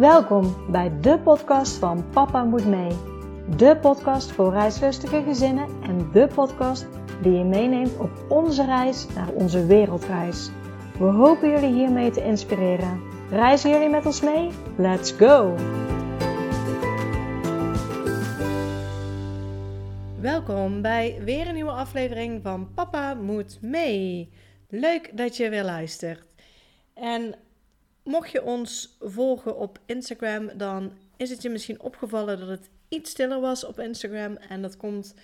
Welkom bij de podcast van Papa Moet Mee. De podcast voor reislustige gezinnen en de podcast die je meeneemt op onze reis naar onze wereldreis. We hopen jullie hiermee te inspireren. Reizen jullie met ons mee? Let's go! Welkom bij weer een nieuwe aflevering van Papa Moet Mee. Leuk dat je weer luistert. En mocht je ons volgen op Instagram, dan is het je misschien opgevallen dat het iets stiller was op Instagram. En dat komt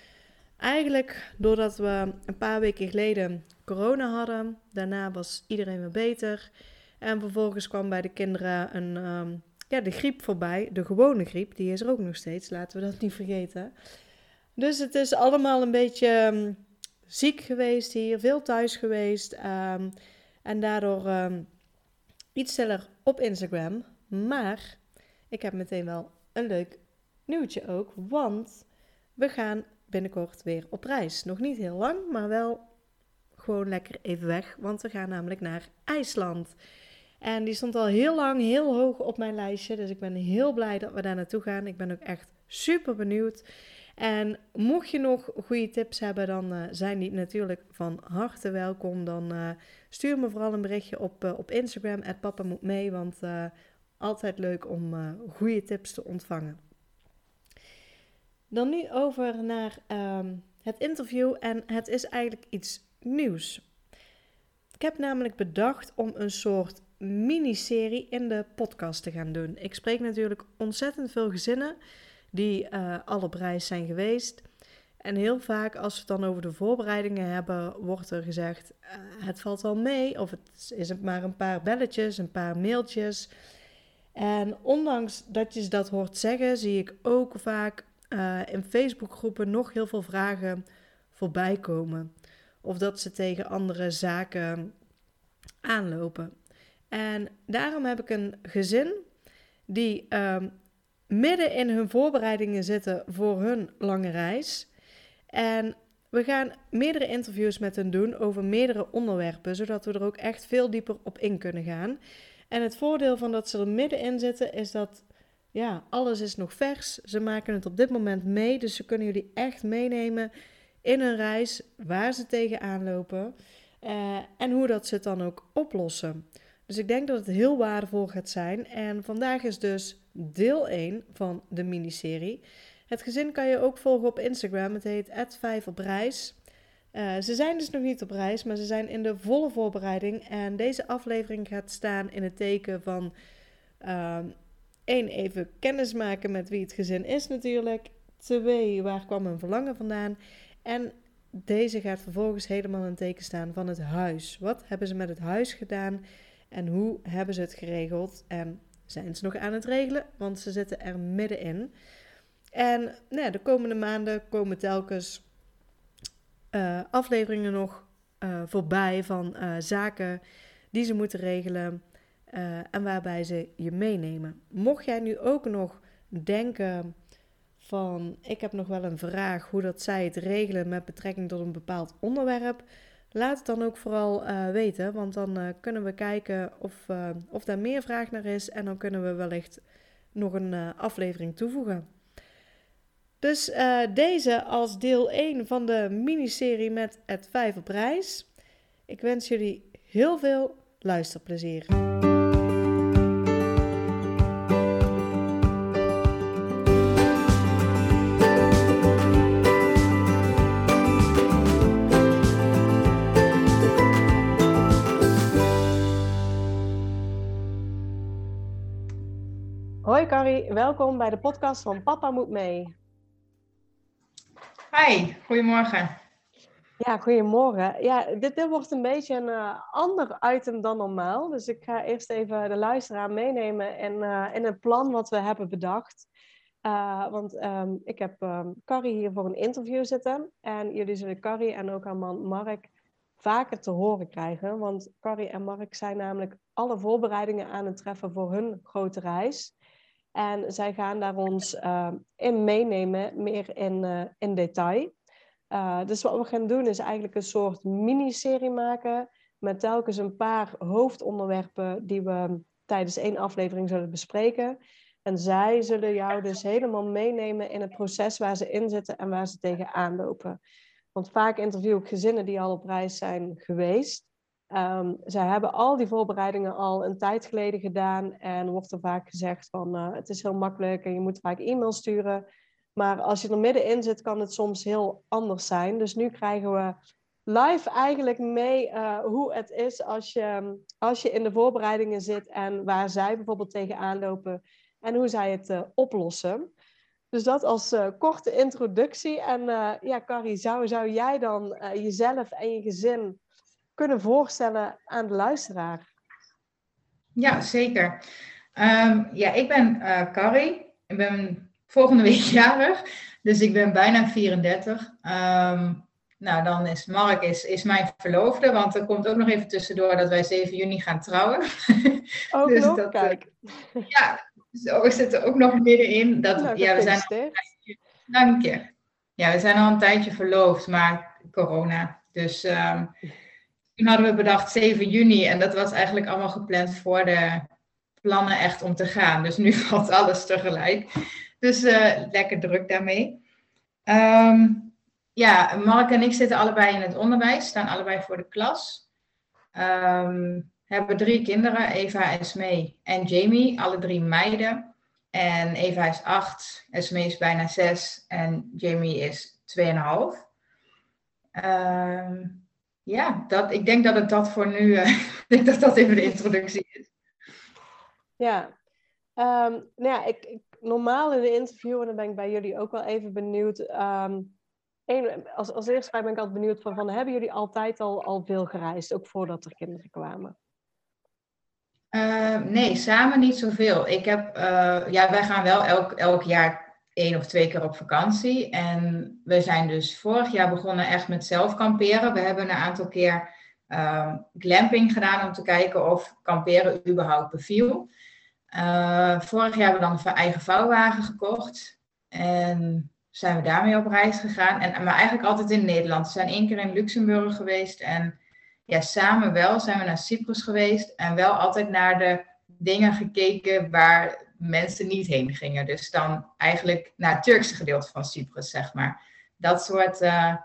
eigenlijk doordat we een paar weken geleden corona hadden. Daarna was iedereen weer beter. En vervolgens kwam bij de kinderen een, ehm, ja, de griep voorbij. De gewone griep, die is er ook nog steeds. Laten we dat niet vergeten. Dus het is allemaal een beetje ehm, ziek geweest hier, veel thuis geweest. Ehm, en daardoor iets sneller op Instagram. Maar ik heb meteen wel een leuk nieuwtje ook. Want we gaan binnenkort weer op reis. Nog niet heel lang, maar wel gewoon lekker even weg. Want we gaan namelijk naar IJsland. En die stond al heel lang heel hoog op mijn lijstje. Dus ik ben heel blij dat we daar naartoe gaan. Ik ben ook echt super benieuwd. En mocht je nog goede tips hebben, dan uh, zijn die natuurlijk van harte welkom. Dan uh, stuur me vooral een berichtje op, uh, op Instagram, papa moet mee, want altijd leuk om goede tips te ontvangen. Dan nu over naar um, het interview en het is eigenlijk iets nieuws. Ik heb namelijk bedacht om een soort miniserie in de podcast te gaan doen. Ik spreek natuurlijk ontzettend veel gezinnen die uh, al op reis zijn geweest. En heel vaak als we het dan over de voorbereidingen hebben, wordt er gezegd: uh, het valt wel mee, of het is maar een paar belletjes, een paar mailtjes. En ondanks dat je dat hoort zeggen, zie ik ook vaak uh, in Facebookgroepen nog heel veel vragen voorbij komen. Of dat ze tegen andere zaken aanlopen. En daarom heb ik een gezin die um, midden in hun voorbereidingen zitten voor hun lange reis. En we gaan meerdere interviews met hen doen over meerdere onderwerpen, zodat we er ook echt veel dieper op in kunnen gaan. En het voordeel van dat ze er middenin zitten is dat ja, alles is nog vers. Ze maken het op dit moment mee, dus ze kunnen jullie echt meenemen in een reis waar ze tegenaan lopen uh, en hoe dat ze het dan ook oplossen. Dus ik denk dat het heel waardevol gaat zijn. En vandaag is dus deel 1 van de miniserie. Het gezin kan je ook volgen op Instagram. Het heet 5 op. Uh, ze zijn dus nog niet op reis, maar ze zijn in de volle voorbereiding. En deze aflevering gaat staan in het teken van uh, één, even kennismaken met wie het gezin is natuurlijk. Twee, waar kwam hun verlangen vandaan? En deze gaat vervolgens helemaal in het teken staan van het huis. Wat hebben ze met het huis gedaan? En hoe hebben ze het geregeld? En zijn ze nog aan het regelen? Want ze zitten er middenin. En nou de komende maanden komen telkens uh, afleveringen nog uh, voorbij van uh, zaken die ze moeten regelen en waarbij ze je meenemen. Mocht jij nu ook nog denken van ik heb nog wel een vraag hoe dat zij het regelen met betrekking tot een bepaald onderwerp, Laat het dan ook vooral uh, weten, want dan uh, kunnen we kijken of, uh, of daar meer vraag naar is en dan kunnen we wellicht nog een aflevering toevoegen. Dus deze als deel 1 van de miniserie met het 5 op reis. Ik wens jullie heel veel luisterplezier. Hoi Carrie, welkom bij de podcast van Papa Moet Mee. Hi, goedemorgen. Ja, goedemorgen. Ja, dit, dit wordt een beetje een uh, ander item dan normaal. Dus ik ga eerst even de luisteraar meenemen in, uh, in het plan wat we hebben bedacht. Uh, want um, ik heb um, Carrie hier voor een interview zitten. En jullie zullen Carrie en ook haar man Mark vaker te horen krijgen. Want Carrie en Mark zijn namelijk alle voorbereidingen aan het treffen voor hun grote reis. En zij gaan daar ons uh, in meenemen, meer in, uh, in detail. Uh, dus wat we gaan doen is eigenlijk een soort miniserie maken met telkens een paar hoofdonderwerpen die we tijdens één aflevering zullen bespreken. En zij zullen jou dus helemaal meenemen in het proces waar ze in zitten en waar ze tegenaan lopen. Want vaak interview ik gezinnen die al op reis zijn geweest. Um, zij hebben al die voorbereidingen al een tijd geleden gedaan en wordt er vaak gezegd van uh, het is heel makkelijk en je moet vaak e-mail sturen. Maar als je er middenin zit, kan het soms heel anders zijn. Dus nu krijgen we live eigenlijk mee uh, hoe het is als je, als je in de voorbereidingen zit en waar zij bijvoorbeeld tegenaan lopen en hoe zij het uh, oplossen. Dus dat als korte introductie. En ja, Carrie, zou, zou jij dan jezelf en je gezin kunnen voorstellen aan de luisteraar? Ja, zeker. Um, ja, ik ben Carrie. Ik ben volgende week jarig, dus ik ben bijna 34. Um, ehm, nou, dan is Mark is, is mijn verloofde, want er komt ook nog even tussendoor dat wij 7 juni gaan trouwen. Ook dus nog, dat, eh, kijk. Ja, zo is het er ook nog middenin. Dat, nou, ja, we zijn Dank je. Ja, we zijn al een tijdje verloofd, maar corona. Dus um, toen hadden we bedacht 7 juni en dat was eigenlijk allemaal gepland voor de plannen echt om te gaan. Dus nu valt alles tegelijk. Dus uh, lekker druk daarmee. Um, ja, Mark en ik zitten allebei in het onderwijs, staan allebei voor de klas. Um, hebben drie kinderen, Eva, Esme en Jamie, alle drie meiden. En Eva is acht, Esme is bijna zes en Jamie is tweeënhalf. Um, ja, dat, ik denk dat het dat voor nu, uh, ik denk dat dat even de introductie is. Ja, um, nou ja, ik, ik, normaal in de interview, en dan ben ik bij jullie ook wel even benieuwd. Um, als, als eerste ben ik altijd benieuwd van, van hebben jullie altijd al, al veel gereisd, ook voordat er kinderen kwamen? Uh, nee, samen niet zoveel. Ik heb, uh, ja, wij gaan wel elk, elk jaar één of twee keer op vakantie. En we zijn dus vorig jaar begonnen echt met zelf kamperen. We hebben een aantal keer uh, glamping gedaan om te kijken of kamperen überhaupt beviel. Uh, vorig jaar hebben we dan een eigen vouwwagen gekocht. En zijn we daarmee op reis gegaan. En, maar eigenlijk altijd in Nederland. We zijn één keer in Luxemburg geweest. En ja, samen wel zijn we naar Cyprus geweest. En wel altijd naar de dingen gekeken waar mensen niet heen gingen. Dus dan eigenlijk naar het Turkse gedeelte van Cyprus, zeg maar. Dat soort uh,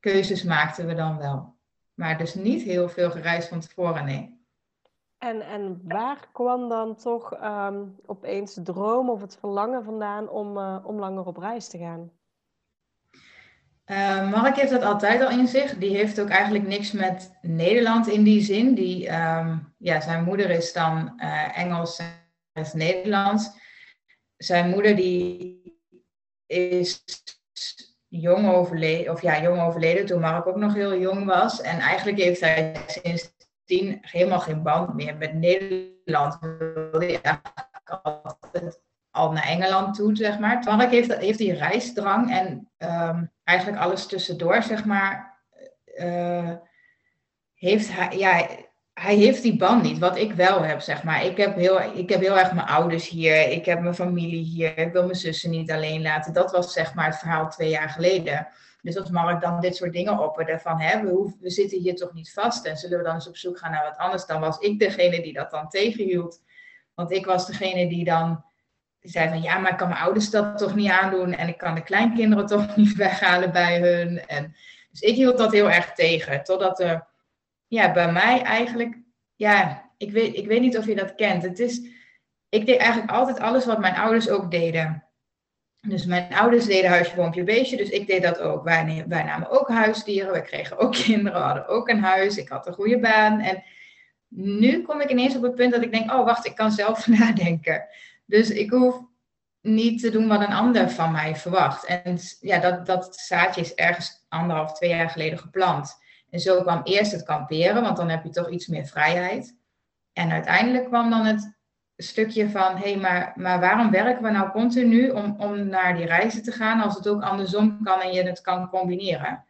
keuzes maakten we dan wel. Maar dus niet heel veel gereisd van tevoren, nee. En, en waar kwam dan toch um, opeens de droom of het verlangen vandaan om, uh, om langer op reis te gaan? Uh, Mark heeft dat altijd al in zich. Die heeft ook eigenlijk niks met Nederland in die zin. Die, um, ja, zijn moeder is dan uh, Engels en Nederlands. Zijn moeder die is jong overleden, of ja, jong overleden toen Mark ook nog heel jong was. En eigenlijk heeft hij sinds helemaal geen band meer met Nederland. Wilde hij al naar Engeland toe, zeg maar. Mark heeft, heeft die reisdrang en um, eigenlijk alles tussendoor, zeg maar. Uh, heeft hij, ja, hij heeft die band niet, wat ik wel heb, zeg maar. Ik heb, heel, ik heb heel erg mijn ouders hier, ik heb mijn familie hier, ik wil mijn zussen niet alleen laten. Dat was zeg maar het verhaal twee jaar geleden. Dus als Mark dan dit soort dingen opperde van, hè, we, we zitten hier toch niet vast en zullen we dan eens op zoek gaan naar wat anders, dan was ik degene die dat dan tegenhield. Want ik was degene die dan zei van, ja, maar ik kan mijn ouders dat toch niet aandoen en ik kan de kleinkinderen toch niet weghalen bij hun. En, dus ik hield dat heel erg tegen, totdat er, ja, bij mij eigenlijk, ja, ik weet, ik weet niet of je dat kent. Het is, ik deed eigenlijk altijd alles wat mijn ouders ook deden. Dus mijn ouders deden huisje, boompje, beestje. Dus ik deed dat ook. Wij, wij namen ook huisdieren. We kregen ook kinderen. Hadden ook een huis. Ik had een goede baan. En nu kom ik ineens op het punt dat ik denk: oh, wacht, ik kan zelf nadenken. Dus ik hoef niet te doen wat een ander van mij verwacht. En ja, dat, dat zaadje is ergens anderhalf, twee jaar geleden geplant. En zo kwam eerst het kamperen, want dan heb je toch iets meer vrijheid. En uiteindelijk kwam dan het stukje van, hé, hey, maar, maar waarom werken we nou continu om, om naar die reizen te gaan als het ook andersom kan en je het kan combineren?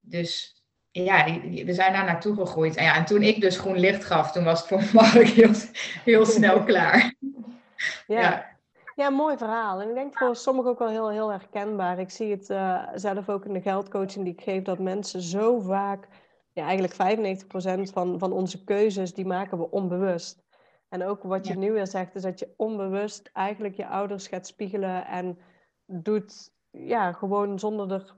Dus ja, die, we zijn daar naartoe gegroeid. En, ja, en toen ik dus groen licht gaf, toen was het voor Mark heel, heel snel klaar. Ja. ja. Ja. mooi verhaal. En ik denk voor sommigen ook wel heel, heel herkenbaar. Ik zie het uh, zelf ook in de geldcoaching die ik geef, dat mensen zo vaak, ja, eigenlijk 95% van, van onze keuzes, die maken we onbewust. En ook wat je nu weer zegt, is dat je onbewust eigenlijk je ouders gaat spiegelen en doet, ja, gewoon zonder er.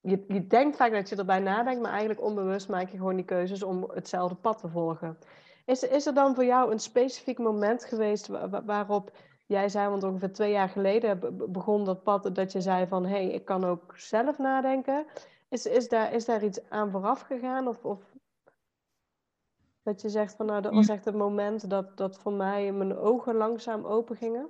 Je, je denkt vaak dat je erbij nadenkt, maar eigenlijk onbewust maak je gewoon die keuzes om hetzelfde pad te volgen. Is, is er dan voor jou een specifiek moment geweest waarop jij zei, want ongeveer twee jaar geleden begon dat pad dat je zei van hé, hey, ik kan ook zelf nadenken. Is, is, daar, is daar iets aan vooraf gegaan? Of, of dat je zegt van nou, dat was echt het moment dat, dat voor mij mijn ogen langzaam open gingen?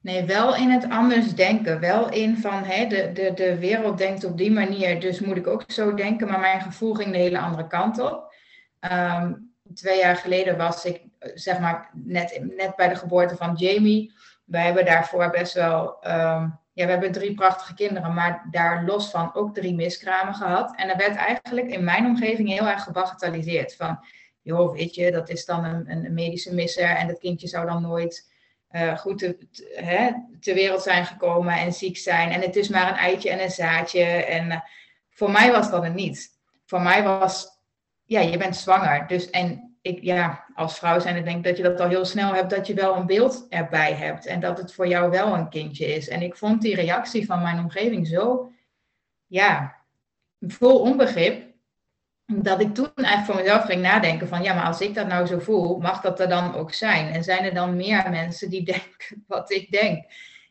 Nee, wel in het anders denken. Wel in van hè, de, de, de wereld denkt op die manier, dus moet ik ook zo denken. Maar mijn gevoel ging de hele andere kant op. Ehm, twee jaar geleden was ik, zeg maar, net, net bij de geboorte van Jamie. Wij hebben daarvoor best wel, ehm, ja, we hebben drie prachtige kinderen, maar daar los van ook drie miskramen gehad. En er werd eigenlijk in mijn omgeving heel erg gebagatelliseerd. Van, joh, weet je, dat is dan een, een medische misser en dat kindje zou dan nooit uh, goed te, hè, ter wereld zijn gekomen en ziek zijn. En het is maar een eitje en een zaadje. En uh, voor mij was dat het niet. Voor mij was, ja, je bent zwanger. Dus en ik, ja, als vrouw zijn, ik denk dat je dat al heel snel hebt, dat je wel een beeld erbij hebt. En dat het voor jou wel een kindje is. En ik vond die reactie van mijn omgeving zo, ja, vol onbegrip dat ik toen eigenlijk voor mezelf ging nadenken van ja, maar als ik dat nou zo voel, mag dat er dan ook zijn? En zijn er dan meer mensen die denken wat ik denk?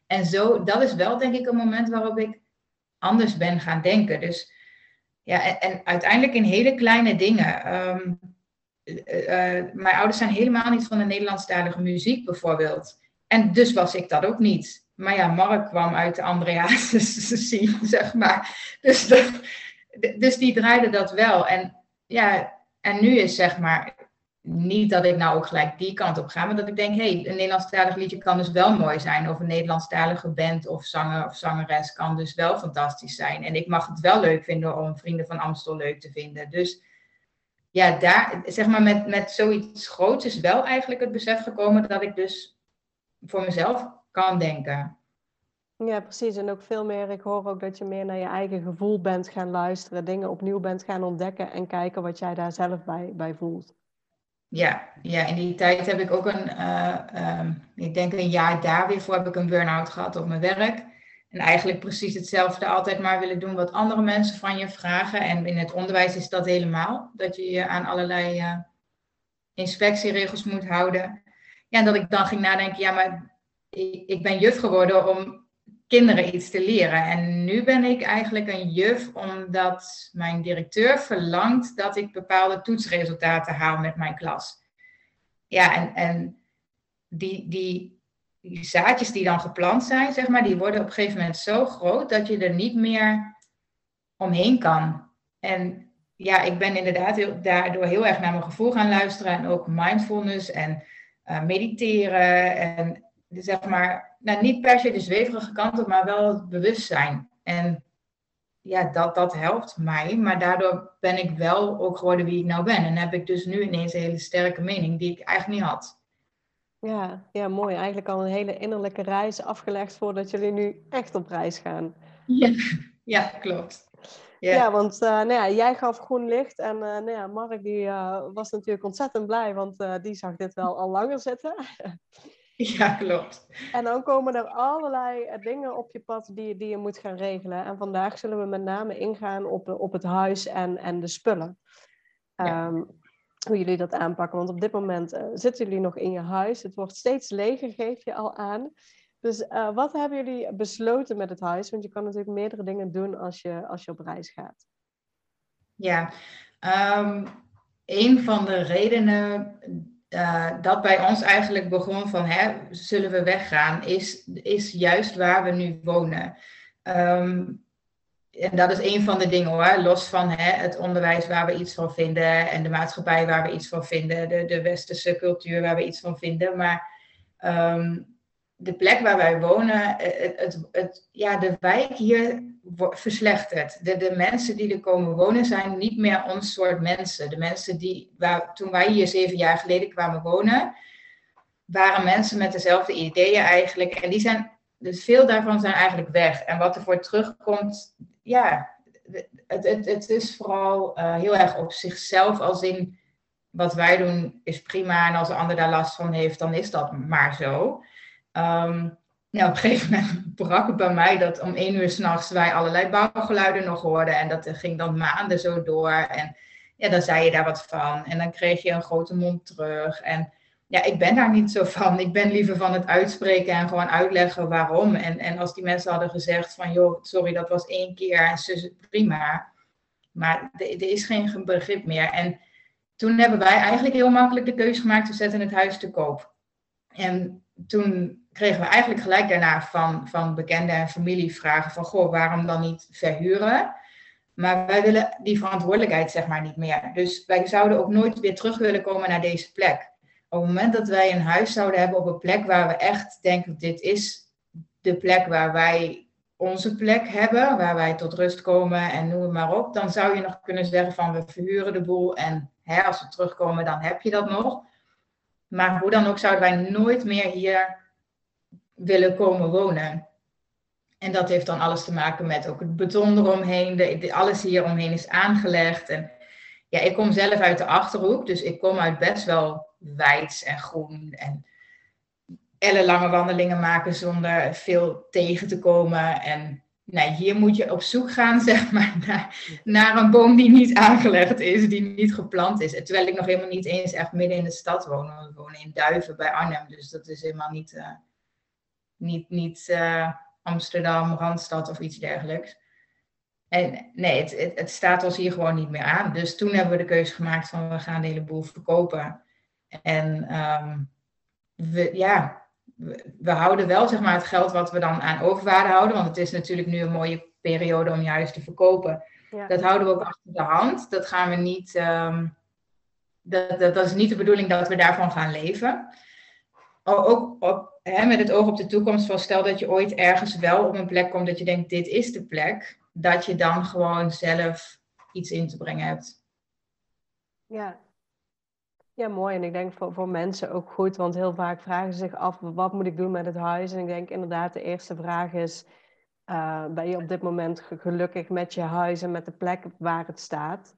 En zo, dat is wel denk ik een moment waarop ik anders ben gaan denken. Dus ja, en, uiteindelijk in hele kleine dingen. Um, mijn ouders zijn helemaal niet van de Nederlandstalige muziek bijvoorbeeld. En dus was ik dat ook niet. Maar ja, Mark kwam uit de Andrea's zeg maar. Dus dus die draaide dat wel. En ja, en nu is zeg maar niet dat ik nou ook gelijk die kant op ga, maar dat ik denk, hé, hey, een Nederlandstalig liedje kan dus wel mooi zijn. Of een Nederlandstalige band of zanger of zangeres kan dus wel fantastisch zijn. En ik mag het wel leuk vinden om Vrienden van Amstel leuk te vinden. Dus ja, daar, zeg maar, met, met zoiets groots is wel eigenlijk het besef gekomen dat ik dus voor mezelf kan denken. Ja, precies. En ook veel meer, ik hoor ook dat je meer naar je eigen gevoel bent gaan luisteren, dingen opnieuw bent gaan ontdekken en kijken wat jij daar zelf bij, bij voelt. Ja, ja, in die tijd heb ik ook een, uh, um, ik denk een jaar daar weer voor heb ik een burn-out gehad op mijn werk. En eigenlijk precies hetzelfde, altijd maar willen doen wat andere mensen van je vragen. En in het onderwijs is dat helemaal, dat je je aan allerlei uh, inspectieregels moet houden. Ja, en dat ik dan ging nadenken, ja, maar ik, ik ben juf geworden om kinderen iets te leren. En nu ben ik eigenlijk een juf omdat mijn directeur verlangt dat ik bepaalde toetsresultaten haal met mijn klas. Ja, en, en die, die, die zaadjes die dan geplant zijn, zeg maar, die worden op een gegeven moment zo groot dat je er niet meer omheen kan. En ja, ik ben inderdaad heel, daardoor heel erg naar mijn gevoel gaan luisteren en ook mindfulness en uh, mediteren en zeg maar nou, niet per se de zweverige kant op, maar wel het bewustzijn. En ja, dat, dat helpt mij. Maar daardoor ben ik wel ook geworden wie ik nou ben. En heb ik dus nu ineens een hele sterke mening die ik eigenlijk niet had. Ja, ja, mooi. Eigenlijk al een hele innerlijke reis afgelegd voordat jullie nu echt op reis gaan. Ja, ja klopt. Ja, want uh, nou ja, jij gaf groen licht en uh, nou ja, Mark die, uh, was natuurlijk ontzettend blij, want die zag dit wel al langer zitten. Ja, klopt. En dan komen er allerlei eh, dingen op je pad die, die je moet gaan regelen. En vandaag zullen we met name ingaan op, op het huis en, en de spullen. Ehm, hoe jullie dat aanpakken. Want op dit moment uh, zitten jullie nog in je huis. Het wordt steeds leger, geef je al aan. Dus uh, wat hebben jullie besloten met het huis? Want je kan natuurlijk meerdere dingen doen als je, als je op reis gaat. Ja, um, een van de redenen uh, dat bij ons eigenlijk begon van, hè, zullen we weggaan, is, is juist waar we nu wonen. Um, en dat is een van de dingen hoor, los van hè, het onderwijs waar we iets van vinden en de maatschappij waar we iets van vinden, de, de westerse cultuur waar we iets van vinden. Maar um, de plek waar wij wonen, eh, het, het, ja, de wijk hier verslechtert. De, de mensen die er komen wonen zijn niet meer ons soort mensen. De mensen die, waar, toen wij hier zeven jaar geleden kwamen wonen, waren mensen met dezelfde ideeën eigenlijk. En die zijn, dus veel daarvan zijn eigenlijk weg. En wat er voor terugkomt, ja, het, het, het is vooral uh, heel erg op zichzelf als in wat wij doen is prima. En als de ander daar last van heeft, dan is dat maar zo. Um, op een gegeven moment brak het bij mij dat om één uur s'nachts wij allerlei bouwgeluiden nog hoorden. En dat ging dan maanden zo door. En ja, dan zei je daar wat van. En dan kreeg je een grote mond terug. En ja, ik ben daar niet zo van. Ik ben liever van het uitspreken en gewoon uitleggen waarom. En, en als die mensen hadden gezegd van, joh, sorry, dat was één keer en ze prima. Maar er is geen begrip meer. En toen hebben wij eigenlijk heel makkelijk de keuze gemaakt, we zetten het huis te koop. En toen kregen we eigenlijk gelijk daarna van, van bekenden en familie vragen van, goh, waarom dan niet verhuren? Maar wij willen die verantwoordelijkheid zeg maar niet meer. Dus wij zouden ook nooit weer terug willen komen naar deze plek. Op het moment dat wij een huis zouden hebben op een plek waar we echt denken, dit is de plek waar wij onze plek hebben, waar wij tot rust komen en noem maar op, dan zou je nog kunnen zeggen van we verhuren de boel en als we terugkomen dan heb je dat nog. Maar hoe dan ook zouden wij nooit meer hier willen komen wonen. En dat heeft dan alles te maken met ook het beton eromheen. De, alles hier omheen is aangelegd. En ja, ik kom zelf uit de Achterhoek, dus ik kom uit best wel wijds en groen. En ellenlange wandelingen maken zonder veel tegen te komen. En nee, hier moet je op zoek gaan, zeg maar, naar, naar, een boom die niet aangelegd is, die niet geplant is. Terwijl ik nog helemaal niet eens echt midden in de stad woon. We wonen in Duiven bij Arnhem, dus dat is helemaal niet, uh, niet, niet uh, Amsterdam, Randstad of iets dergelijks. En nee, het, het, staat ons hier gewoon niet meer aan. Dus toen hebben we de keuze gemaakt van we gaan de hele boel verkopen. En um, we, ja, we, houden wel zeg maar, het geld wat we dan aan overwaarde houden. Want het is natuurlijk nu een mooie periode om je huis te verkopen. Dat houden we ook achter de hand. Dat gaan we niet. Um, dat, dat, dat, is niet de bedoeling dat we daarvan gaan leven. Ook op, hè, met het oog op de toekomst, van stel dat je ooit ergens wel op een plek komt dat je denkt: dit is de plek. Dat je dan gewoon zelf iets in te brengen hebt. Ja, ja, mooi. En ik denk voor, voor mensen ook goed, want heel vaak vragen ze zich af, wat moet ik doen met het huis? En ik denk inderdaad, de eerste vraag is, uh, ben je op dit moment gelukkig met je huis en met de plek waar het staat?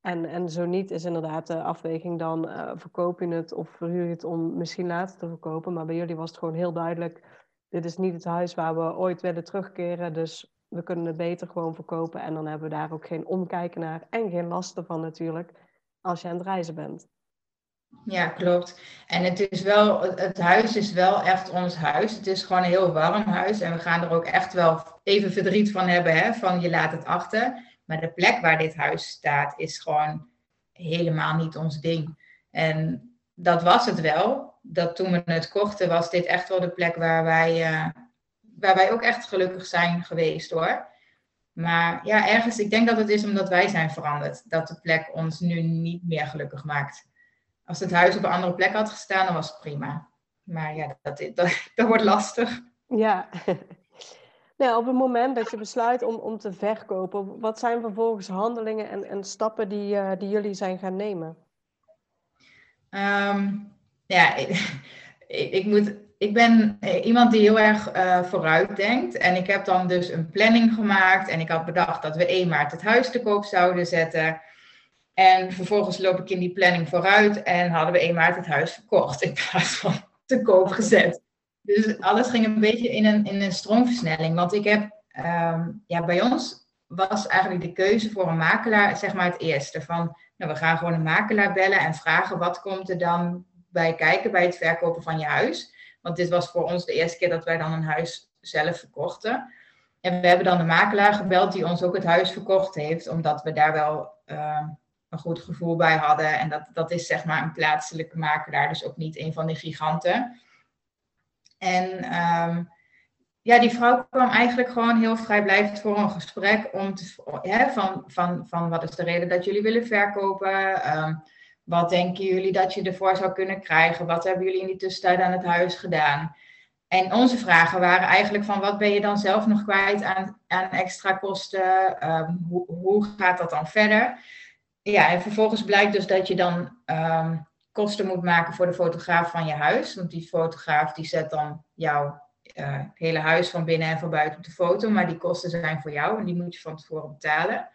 En, en zo niet is inderdaad de afweging dan, uh, verkoop je het of verhuur je het om misschien later te verkopen? Maar bij jullie was het gewoon heel duidelijk, dit is niet het huis waar we ooit willen terugkeren, dus we kunnen het beter gewoon verkopen. En dan hebben we daar ook geen omkijken naar en geen lasten van natuurlijk, als je aan het reizen bent. Ja, klopt. En het is wel, het huis is wel echt ons huis. Het is gewoon een heel warm huis. En we gaan er ook echt wel even verdriet van hebben, hè, van je laat het achter. Maar de plek waar dit huis staat is gewoon helemaal niet ons ding. En dat was het wel. Dat toen we het kochten, was dit echt wel de plek waar wij, uh, waar wij ook echt gelukkig zijn geweest hoor. Maar ja, ergens, ik denk dat het is omdat wij zijn veranderd. Dat de plek ons nu niet meer gelukkig maakt. Als het huis op een andere plek had gestaan, dan was het prima. Maar ja, dat, dat, dat wordt lastig. Ja. Nou, op het moment dat je besluit om, om te verkopen, wat zijn vervolgens handelingen en, en stappen die, uh, die jullie zijn gaan nemen? Um, ja, ik, ik, moet, ik ben iemand die heel erg uh, vooruit denkt. En ik heb dan dus een planning gemaakt. En ik had bedacht dat we 1 maart het huis te koop zouden zetten. En vervolgens loop ik in die planning vooruit en hadden we 1 maart het huis verkocht in plaats van te koop gezet. Dus alles ging een beetje in een, in een stroomversnelling. Want ik heb, ehm, ja, bij ons was eigenlijk de keuze voor een makelaar, zeg maar het eerste. Van, nou, we gaan gewoon een makelaar bellen en vragen wat komt er dan bij kijken bij het verkopen van je huis. Want dit was voor ons de eerste keer dat wij dan een huis zelf verkochten. En we hebben dan de makelaar gebeld die ons ook het huis verkocht heeft, omdat we daar wel ehm, een goed gevoel bij hadden. En dat, dat is zeg maar een plaatselijke makelaar, dus ook niet een van de giganten. En ehm, ja, die vrouw kwam eigenlijk gewoon heel vrijblijvend voor een gesprek om van, van, van wat is de reden dat jullie willen verkopen? Ehm, wat denken jullie dat je ervoor zou kunnen krijgen? Wat hebben jullie in die tussentijd aan het huis gedaan? En onze vragen waren eigenlijk van wat ben je dan zelf nog kwijt aan, aan extra kosten? Ehm, hoe, hoe gaat dat dan verder? Ja, en vervolgens blijkt dus dat je dan ehm, kosten moet maken voor de fotograaf van je huis. Want die fotograaf die zet dan jouw uh, hele huis van binnen en van buiten op de foto. Maar die kosten zijn voor jou en die moet je van tevoren betalen.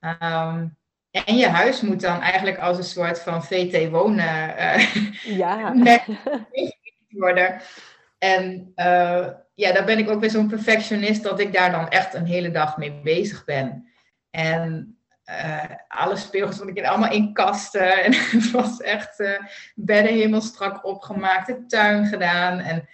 Um, En je huis moet dan eigenlijk als een soort van VT wonen uh, ja. worden. En uh, ja, daar ben ik ook weer zo'n perfectionist dat ik daar dan echt een hele dag mee bezig ben. En uh, alle speelgoed stond ik in, allemaal in kasten. En het was echt uh, bedden helemaal strak opgemaakt, de tuin gedaan. En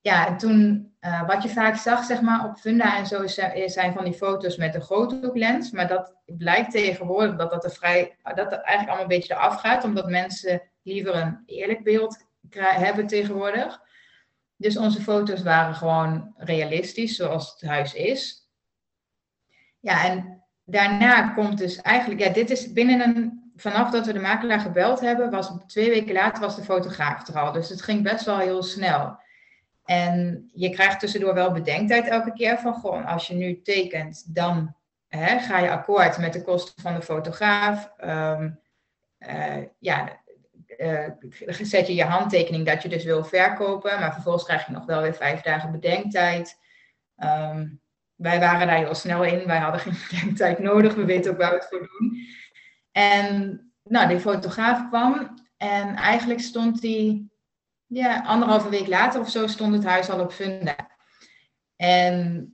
ja, en toen, uh, wat je vaak zag, zeg maar, op Funda en zo, zijn van die foto's met een groothoeklens. Maar dat blijkt tegenwoordig dat dat er vrij, dat er eigenlijk allemaal een beetje eraf gaat, omdat mensen liever een eerlijk beeld hebben tegenwoordig. Dus onze foto's waren gewoon realistisch, zoals het huis is. Ja, en daarna komt dus eigenlijk, ja, dit is binnen een, vanaf dat we de makelaar gebeld hebben, was twee weken later was de fotograaf er al. Dus het ging best wel heel snel. En je krijgt tussendoor wel bedenktijd elke keer van, gewoon, als je nu tekent, dan hè, ga je akkoord met de kosten van de fotograaf. Um, uh, ja, uh, zet je je handtekening dat je dus wil verkopen, maar vervolgens krijg je nog wel weer vijf dagen bedenktijd. Um, wij waren daar heel snel in. Wij hadden geen bedenktijd nodig. We weten ook waar we het voor doen. En nou, die fotograaf kwam. En eigenlijk stond die, ja, anderhalve week later of zo, stond het huis al op Funda. En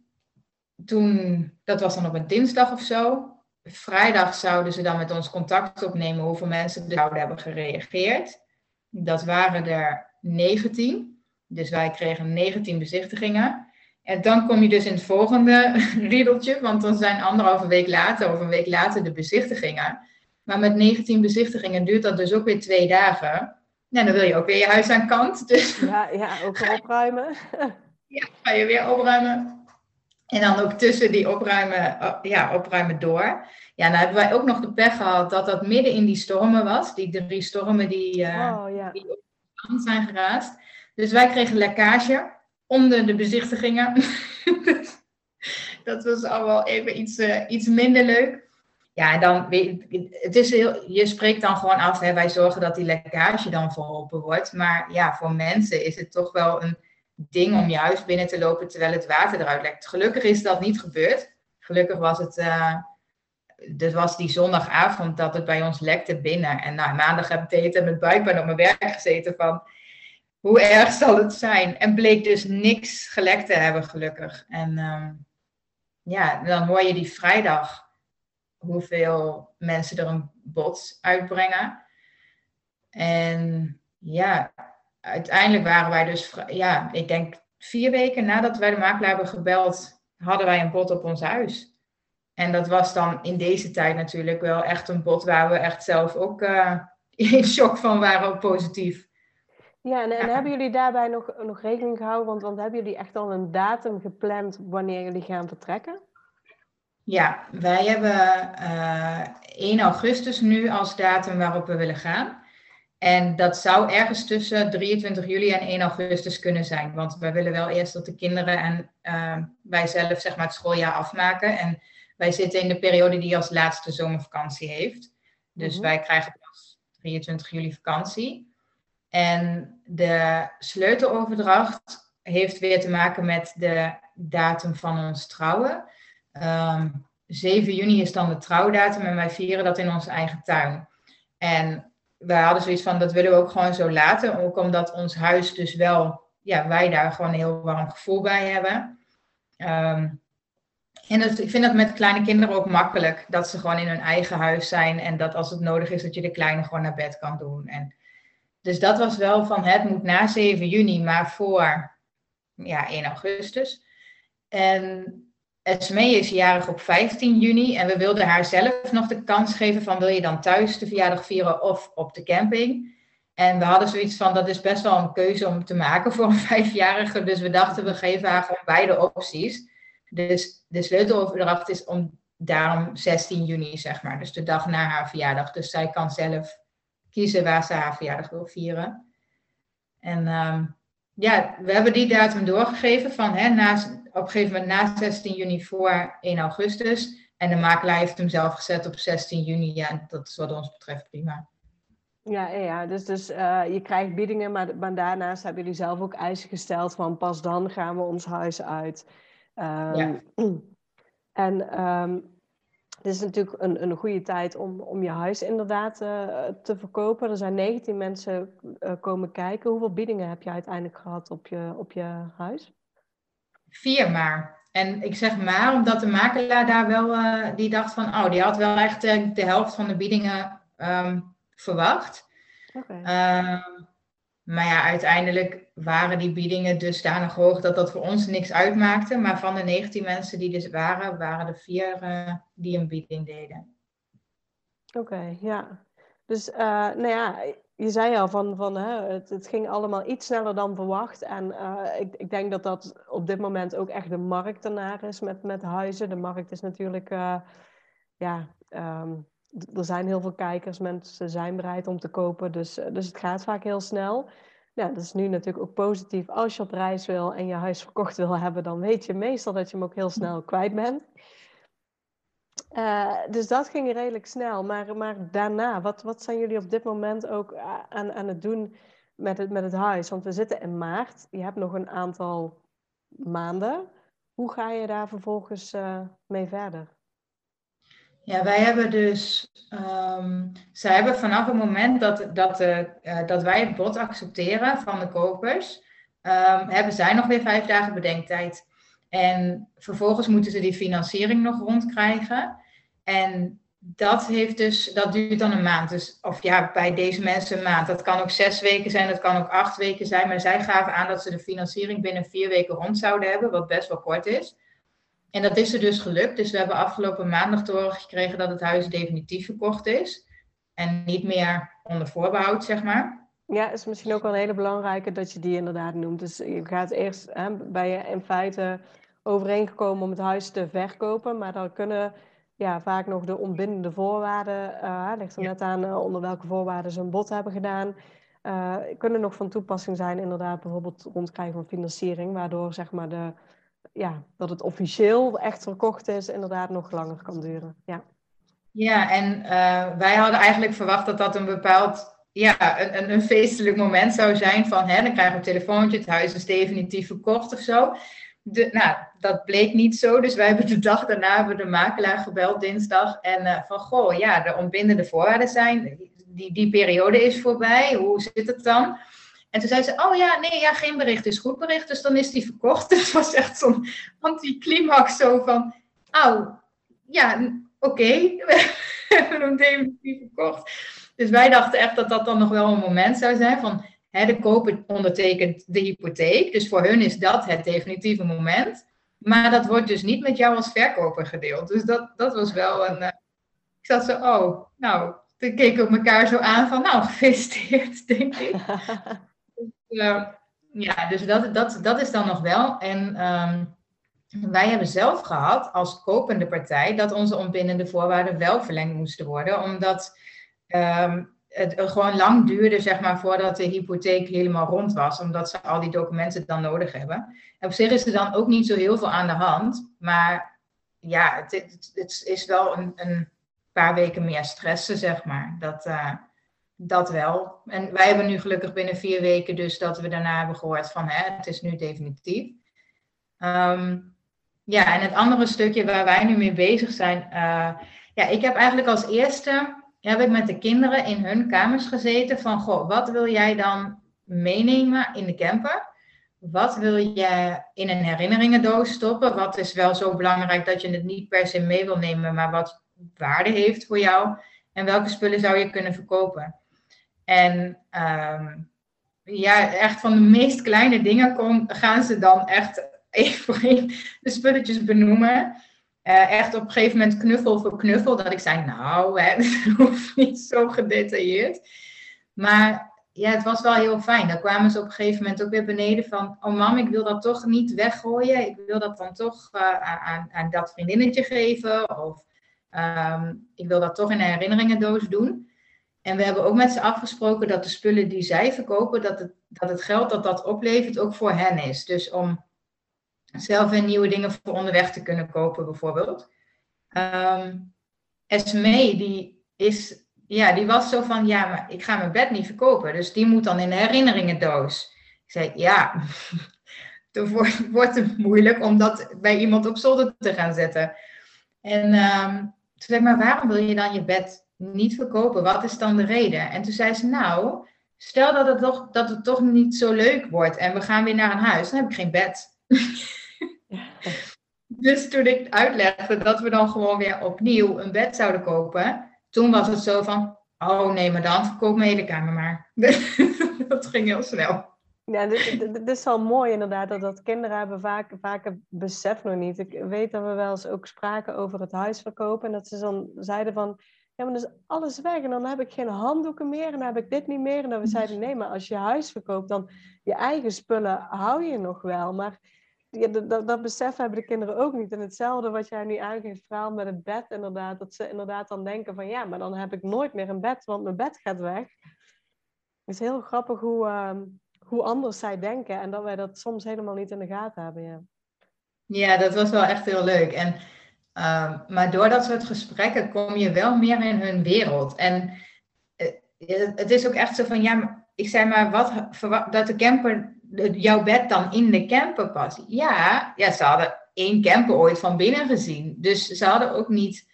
toen, dat was dan op een dinsdag of zo. Vrijdag zouden ze dan met ons contact opnemen hoeveel mensen er zouden hebben gereageerd. Dat waren er 19. Dus wij kregen 19 bezichtigingen. En dan kom je dus in het volgende riedeltje, want dan zijn anderhalve week later of een week later de bezichtigingen. Maar met 19 bezichtigingen duurt dat dus ook weer twee dagen. Nou, dan wil je ook weer je huis aan kant. Dus ja, ja ook opruimen. ja, ga je weer opruimen. En dan ook tussen die opruimen, ja, opruimen door. Ja, dan hebben wij ook nog de pech gehad dat dat midden in die stormen was. Die drie stormen die, uh, oh, ja. die op het land zijn geraast. Dus wij kregen lekkage onder de bezichtigingen. dat was allemaal even iets, uh, iets minder leuk. Ja, dan, het is heel, je spreekt dan gewoon af, hè, wij zorgen dat die lekkage dan verholpen wordt. Maar ja, voor mensen is het toch wel een ding om je huis binnen te lopen terwijl het water eruit lekt. Gelukkig is dat niet gebeurd. Gelukkig was het, uh, was die zondagavond dat het bij ons lekte binnen. En nou, maandag heb ik de met buikpijn op mijn werk gezeten van hoe erg zal het zijn? En bleek dus niks gelekt te hebben, gelukkig. En um, ja, dan hoor je die vrijdag hoeveel mensen er een bod uitbrengen. En ja, uiteindelijk waren wij dus, ja, ik denk vier weken nadat wij de makelaar hebben gebeld, hadden wij een bod op ons huis. En dat was dan in deze tijd natuurlijk wel echt een bod waar we echt zelf ook uh, in shock van waren, positief. Ja, en, en hebben jullie daarbij nog, nog rekening gehouden? Want, want hebben jullie echt al een datum gepland wanneer jullie gaan vertrekken? Ja, wij hebben uh, eh, 1 augustus nu als datum waarop we willen gaan. En dat zou ergens tussen 23 juli en 1 augustus kunnen zijn. Want wij willen wel eerst dat de kinderen en uh, wij zelf zeg maar, het schooljaar afmaken. En wij zitten in de periode die als laatste zomervakantie heeft. Dus mhm. wij krijgen pas 23 juli vakantie. En de sleuteloverdracht heeft weer te maken met de datum van ons trouwen. Um, ehm, 7 juni is dan de trouwdatum en wij vieren dat in onze eigen tuin. En wij hadden zoiets van, dat willen we ook gewoon zo laten. Ook omdat ons huis dus wel, ja, wij daar gewoon een heel warm gevoel bij hebben. Um, en ik vind dat met kleine kinderen ook makkelijk. Dat ze gewoon in hun eigen huis zijn. En dat als het nodig is, dat je de kleine gewoon naar bed kan doen. En dus dat was wel van het moet na 7 juni, maar voor ja, 1 augustus. En Esmee is jarig op 15 juni en we wilden haar zelf nog de kans geven van wil je dan thuis de verjaardag vieren of op de camping. En we hadden zoiets van dat is best wel een keuze om te maken voor een vijfjarige. Dus we dachten we geven haar gewoon beide opties. Dus de sleuteloverdracht is om daarom 16 juni zeg maar. Dus de dag na haar verjaardag. Dus zij kan zelf kiezen waar ze haar verjaardag wil vieren. En um, ja, we hebben die datum doorgegeven van hè, na, op een gegeven moment na 16 juni voor 1 augustus. En de makelaar heeft hem zelf gezet op 16 juni. Ja, dat is wat ons betreft prima. Ja, ja dus, dus uh, je krijgt biedingen, maar, maar, daarnaast hebben jullie zelf ook eisen gesteld van pas dan gaan we ons huis uit. Um, ja. En um, Dit is natuurlijk een, een goede tijd om, om je huis inderdaad uh, te verkopen. Er zijn 19 mensen uh, komen kijken. Hoeveel biedingen heb je uiteindelijk gehad op je, op je huis? Vier maar. En ik zeg maar omdat de makelaar daar wel, uh, die dacht van, oh, die had wel echt de helft van de biedingen um, verwacht. Okay. Maar ja, uiteindelijk waren die biedingen dusdanig hoog dat dat voor ons niks uitmaakte. Maar van de 19 mensen die dus waren, waren er vier uh, die een bieding deden. Oké, ja. Dus uh, nou ja, je zei al van, van hè, het, het, ging allemaal iets sneller dan verwacht. En uh, ik, ik, denk dat dat op dit moment ook echt de markt ernaar is met, met huizen. De markt is natuurlijk, ja, um, er zijn heel veel kijkers, mensen zijn bereid om te kopen, dus, eh, dus het gaat vaak heel snel. Ja, dat is nu natuurlijk ook positief. Als je op reis wil en je huis verkocht wil hebben, dan weet je meestal dat je hem ook heel snel kwijt bent. Uh, dus dat ging redelijk snel. Maar, maar daarna, wat, wat zijn jullie op dit moment ook aan, aan het doen met het, met het huis? Want we zitten in maart. Je hebt nog een aantal maanden. Hoe ga je daar vervolgens mee verder? Ja, wij hebben dus, um, zij hebben vanaf het moment dat, dat, uh, dat wij het bod accepteren van de kopers, um, hebben zij nog weer vijf dagen bedenktijd. En vervolgens moeten ze die financiering nog rondkrijgen. En dat, heeft dus, dat duurt dan een maand. Dus, of ja, bij deze mensen een maand. Dat kan ook zes weken zijn, dat kan ook acht weken zijn. Maar zij gaven aan dat ze de financiering binnen vier weken rond zouden hebben, wat best wel kort is. En dat is er dus gelukt. Dus we hebben afgelopen maandag te horen gekregen dat het huis definitief verkocht is. En niet meer onder voorbehoud, zeg maar. Ja, is misschien ook wel een hele belangrijke dat je die inderdaad noemt. Dus je gaat eerst, hè, bij je in feite overeengekomen om het huis te verkopen. Maar dan kunnen ja, vaak nog de ontbindende voorwaarden, uh, ligt er net aan uh, onder welke voorwaarden ze een bod hebben gedaan. Uh, kunnen nog van toepassing zijn, inderdaad, bijvoorbeeld rondkrijgen van financiering, waardoor zeg maar de ja, dat het officieel echt verkocht is, inderdaad nog langer kan duren. Ja, ja en uh, wij hadden eigenlijk verwacht dat dat een bepaald ja, een, een, feestelijk moment zou zijn van hè, dan krijgen we een telefoontje, het huis is definitief verkocht of zo. De, nou, dat bleek niet zo. Dus wij hebben de dag daarna hebben de makelaar gebeld, dinsdag. En uh, van, goh, ja, de ontbindende voorwaarden zijn, die, die periode is voorbij. Hoe zit het dan? En toen zei ze, oh ja, nee, ja, geen bericht is goed bericht, dus dan is die verkocht. Dus het was echt zo'n anticlimax zo van, oh, ja, oké, we hebben hem definitief verkocht. Dus wij dachten echt dat dat dan nog wel een moment zou zijn van, hè, de koper ondertekent de hypotheek, dus voor hun is dat het definitieve moment. Maar dat wordt dus niet met jou als verkoper gedeeld. Dus dat, dat was wel een, uh, ik zat zo, oh, nou, toen keken we elkaar zo aan van, nou, gefeliciteerd, denk ik. Ja, dus dat, dat, dat is dan nog wel. En um, wij hebben zelf gehad als kopende partij dat onze ontbindende voorwaarden wel verlengd moesten worden, omdat um, het gewoon lang duurde, zeg maar, voordat de hypotheek helemaal rond was, omdat ze al die documenten dan nodig hebben. En op zich is er dan ook niet zo heel veel aan de hand, maar ja, het, het, is wel een, een, paar weken meer stressen, zeg maar. Dat, uh, dat wel. En wij hebben nu gelukkig binnen vier weken dus dat we daarna hebben gehoord van hè, het is nu definitief. Um, ja, en het andere stukje waar wij nu mee bezig zijn. Uh, ja, ik heb eigenlijk als eerste heb ik met de kinderen in hun kamers gezeten van goh, wat wil jij dan meenemen in de camper? Wat wil je in een herinneringendoos stoppen? Wat is wel zo belangrijk dat je het niet per se mee wil nemen, maar wat waarde heeft voor jou? En welke spullen zou je kunnen verkopen? En um, ja, echt van de meest kleine dingen gaan ze dan echt één voor één de spulletjes benoemen. Uh, echt op een gegeven moment knuffel voor knuffel. Dat ik zei, nou, hè, dat hoeft niet zo gedetailleerd. Maar ja, het was wel heel fijn. Dan kwamen ze op een gegeven moment ook weer beneden van... Oh mam, ik wil dat toch niet weggooien. Ik wil dat dan toch uh, aan, aan, dat vriendinnetje geven. Of um, ik wil dat toch in een herinneringendoos doen. En we hebben ook met ze afgesproken dat de spullen die zij verkopen, dat het, dat het geld dat dat oplevert ook voor hen is. Dus om zelf weer nieuwe dingen voor onderweg te kunnen kopen, bijvoorbeeld. Um, die is, ja, die was zo van, ja, maar ik ga mijn bed niet verkopen. Dus die moet dan in de herinneringendoos. Ik zei, ja, dan wordt het moeilijk om dat bij iemand op zolder te gaan zetten. En um, zei ik, maar waarom wil je dan je bed niet verkopen? Wat is dan de reden? En toen zei ze, nou, stel dat het toch, dat het toch niet zo leuk wordt en we gaan weer naar een huis, dan heb ik geen bed. dus toen ik uitlegde dat we dan gewoon weer opnieuw een bed zouden kopen, toen was het zo van, oh nee, maar dan verkoop mijn hele kamer maar. dat ging heel snel. Ja, dit, is wel mooi inderdaad, dat, dat kinderen hebben vaak, vaak het besef nog niet. Ik weet dat we wel eens ook spraken over het huis verkopen en dat ze dan zeiden van, ja, maar dan is alles weg en dan heb ik geen handdoeken meer en dan heb ik dit niet meer. En dan we zeiden, nee, maar als je huis verkoopt, dan je eigen spullen hou je nog wel. Maar dat, besef hebben de kinderen ook niet. En hetzelfde wat jij nu aangeeft, verhaal met het bed inderdaad, dat ze inderdaad dan denken van, ja, maar dan heb ik nooit meer een bed, want mijn bed gaat weg. Het is heel grappig hoe, uh, hoe anders zij denken en dat wij dat soms helemaal niet in de gaten hebben. Ja, ja dat was wel echt heel leuk. En Um, maar door dat soort gesprekken kom je wel meer in hun wereld. En uh, het is ook echt zo van, ja, ik zei maar, wat, dat de camper, jouw bed dan in de camper past. Ja, ja, ze hadden één camper ooit van binnen gezien. Dus ze hadden ook niet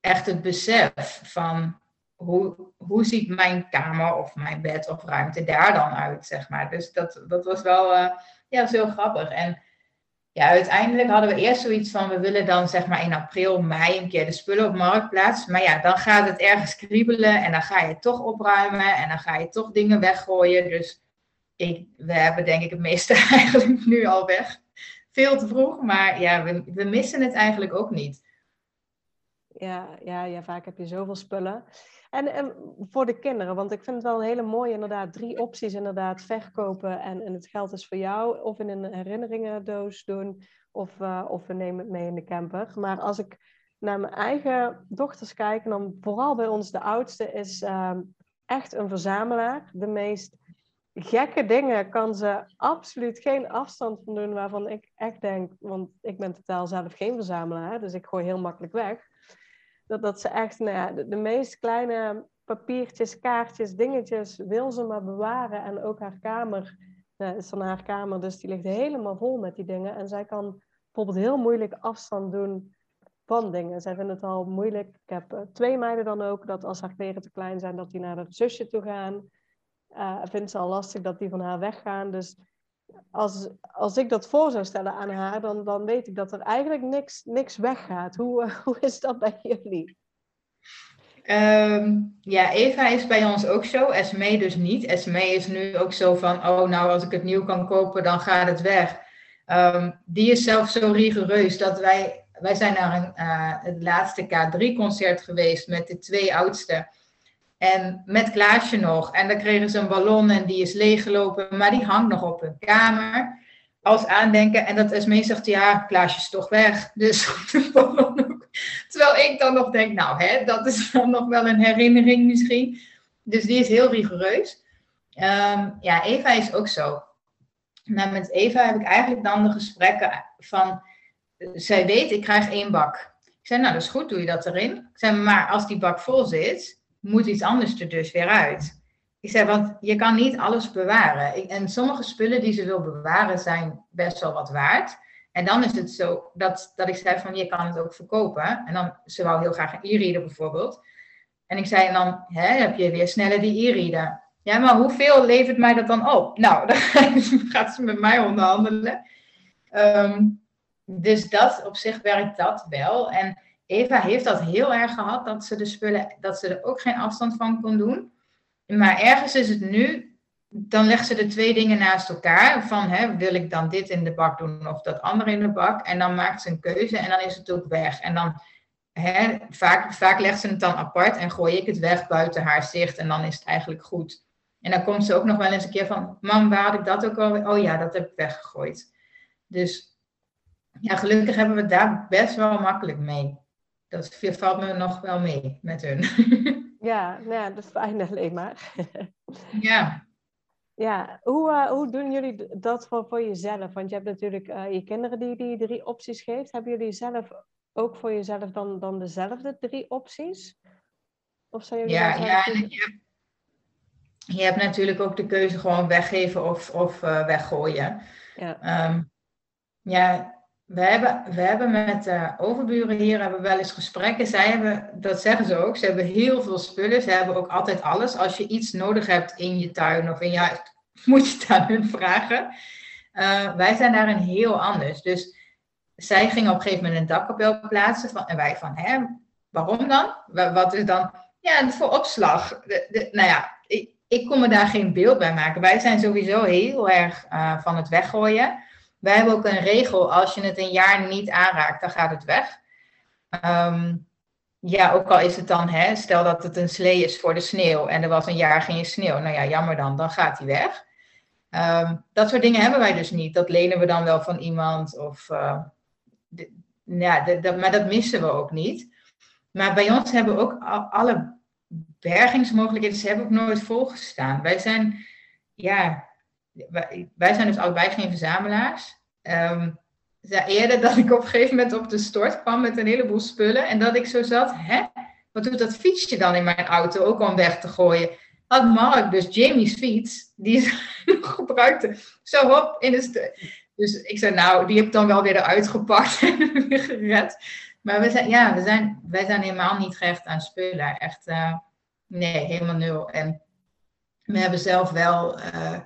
echt het besef van, hoe, hoe ziet mijn kamer of mijn bed of ruimte daar dan uit, zeg maar. Dus dat, dat was wel, uh, ja, dat grappig. En ja, uiteindelijk hadden we eerst zoiets van, we willen dan zeg maar in april, mei een keer de spullen op marktplaats. Maar ja, dan gaat het ergens kriebelen en dan ga je toch opruimen en dan ga je toch dingen weggooien. Dus ik, we hebben denk ik het meeste eigenlijk nu al weg. Veel te vroeg, maar ja, we, we missen het eigenlijk ook niet. Ja, ja, ja, vaak heb je zoveel spullen. En, voor de kinderen, want ik vind het wel een hele mooie, inderdaad, drie opties inderdaad. Verkopen en, en het geld is voor jou, of in een herinneringendoos doen, of, uh, of we nemen het mee in de camper. Maar als ik naar mijn eigen dochters kijk, dan vooral bij ons de oudste, is uh, echt een verzamelaar. De meest gekke dingen kan ze absoluut geen afstand van doen, waarvan ik echt denk, want ik ben totaal zelf geen verzamelaar, dus ik gooi heel makkelijk weg dat, dat ze echt nou ja, de, meest kleine papiertjes, kaartjes, dingetjes wil ze maar bewaren. En ook haar kamer nou, is dan haar kamer, dus die ligt helemaal vol met die dingen. En zij kan bijvoorbeeld heel moeilijk afstand doen van dingen. Zij vindt het al moeilijk. Ik heb uh, twee meiden dan ook, dat als haar kleren te klein zijn, dat die naar haar zusje toe gaan. Uh, vindt ze al lastig dat die van haar weggaan. Dus als, als ik dat voor zou stellen aan haar, dan, dan weet ik dat er eigenlijk niks, niks weggaat. Hoe, hoe is dat bij jullie? Um, ja, Eva is bij ons ook zo. Esme dus niet. Esme is nu ook zo van, oh nou, als ik het nieuw kan kopen, dan gaat het weg. Um, die is zelf zo rigoureus dat wij, wij zijn naar een, uh, het laatste K3-concert geweest met de twee oudste. En met Klaasje nog. En dan kregen ze een ballon en die is leeggelopen, maar die hangt nog op hun kamer. Als aandenken. En dat Esmee zegt, ja, Klaasje is toch weg. Dus de ballon ook. Terwijl ik dan nog denk, nou, hè, dat is dan nog wel een herinnering misschien. Dus die is heel rigoureus. Um, ja, Eva is ook zo. Nou, met Eva heb ik eigenlijk dan de gesprekken van... Zij weet, ik krijg één bak. Ik zei, nou, dat is goed, doe je dat erin. Ik zei, maar als die bak vol zit moet iets anders er dus weer uit. Ik zei, want je kan niet alles bewaren. En sommige spullen die ze wil bewaren zijn best wel wat waard. En dan is het zo dat, dat ik zei van, je kan het ook verkopen. En dan, ze wou heel graag een e-reader bijvoorbeeld. En ik zei, dan hè, heb je weer sneller die e-reader. Ja, maar hoeveel levert mij dat dan op? Nou, dan gaat ze met mij onderhandelen. Ehm, dus dat, op zich werkt dat wel. En Eva heeft dat heel erg gehad, dat ze de spullen, dat ze er ook geen afstand van kon doen. Maar ergens is het nu, dan legt ze de twee dingen naast elkaar. Van, hè, wil ik dan dit in de bak doen of dat andere in de bak? En dan maakt ze een keuze en dan is het ook weg. En dan, hè, vaak, vaak legt ze het dan apart en gooi ik het weg buiten haar zicht. En dan is het eigenlijk goed. En dan komt ze ook nog wel eens een keer van, mam, waar had ik dat ook al? Oh ja, dat heb ik weggegooid. Dus ja, gelukkig hebben we daar best wel makkelijk mee dat valt me nog wel mee met hun. Ja, nou ja dat is fijn alleen maar. Ja. Ja, hoe, uh, hoe doen jullie dat voor, voor jezelf? Want je hebt natuurlijk uh, je kinderen die die drie opties geeft. Hebben jullie zelf ook voor jezelf dan, dan dezelfde drie opties? Of zijn jullie ja, ja je, hebt, je hebt natuurlijk ook de keuze gewoon weggeven of, of uh, weggooien. Ja. Um, ja, we hebben, we hebben met de overburen hier hebben we wel eens gesprekken. Zij hebben, dat zeggen ze ook, ze hebben heel veel spullen. Ze hebben ook altijd alles. Als je iets nodig hebt in je tuin of in je huis, moet je het aan hun vragen. Uh, wij zijn daarin heel anders. Dus zij gingen op een gegeven moment een dakkapel plaatsen. Van, en wij van, hè, waarom dan? Wat is dan? Ja, voor opslag. De, de, nou ja, ik, ik kon me daar geen beeld bij maken. Wij zijn sowieso heel erg uh, van het weggooien. Wij hebben ook een regel, als je het een jaar niet aanraakt, dan gaat het weg. Um, ja, ook al is het dan, hè, stel dat het een slee is voor de sneeuw en er was een jaar geen sneeuw. Nou ja, jammer dan, dan gaat die weg. Um, dat soort dingen hebben wij dus niet. Dat lenen we dan wel van iemand. Of, de, ja, maar dat missen we ook niet. Maar bij ons hebben we ook al, alle bergingsmogelijkheden, ze hebben ook nooit volgestaan. Wij zijn, ja, wij, zijn dus allebei geen verzamelaars. Um, eerder dat ik op een gegeven moment op de stort kwam met een heleboel spullen. En dat ik zo zat, hè, wat doet dat fietsje dan in mijn auto ook om weg te gooien? Had Mark dus Jamie's fiets, die ze gebruikte, zo hop in de Dus ik zei, nou, die heb ik dan wel weer eruit gepakt en weer gered. Maar we zijn, ja, we zijn, wij zijn helemaal niet gehecht aan spullen. Echt, uh, nee, helemaal nul. En we hebben zelf wel, uh,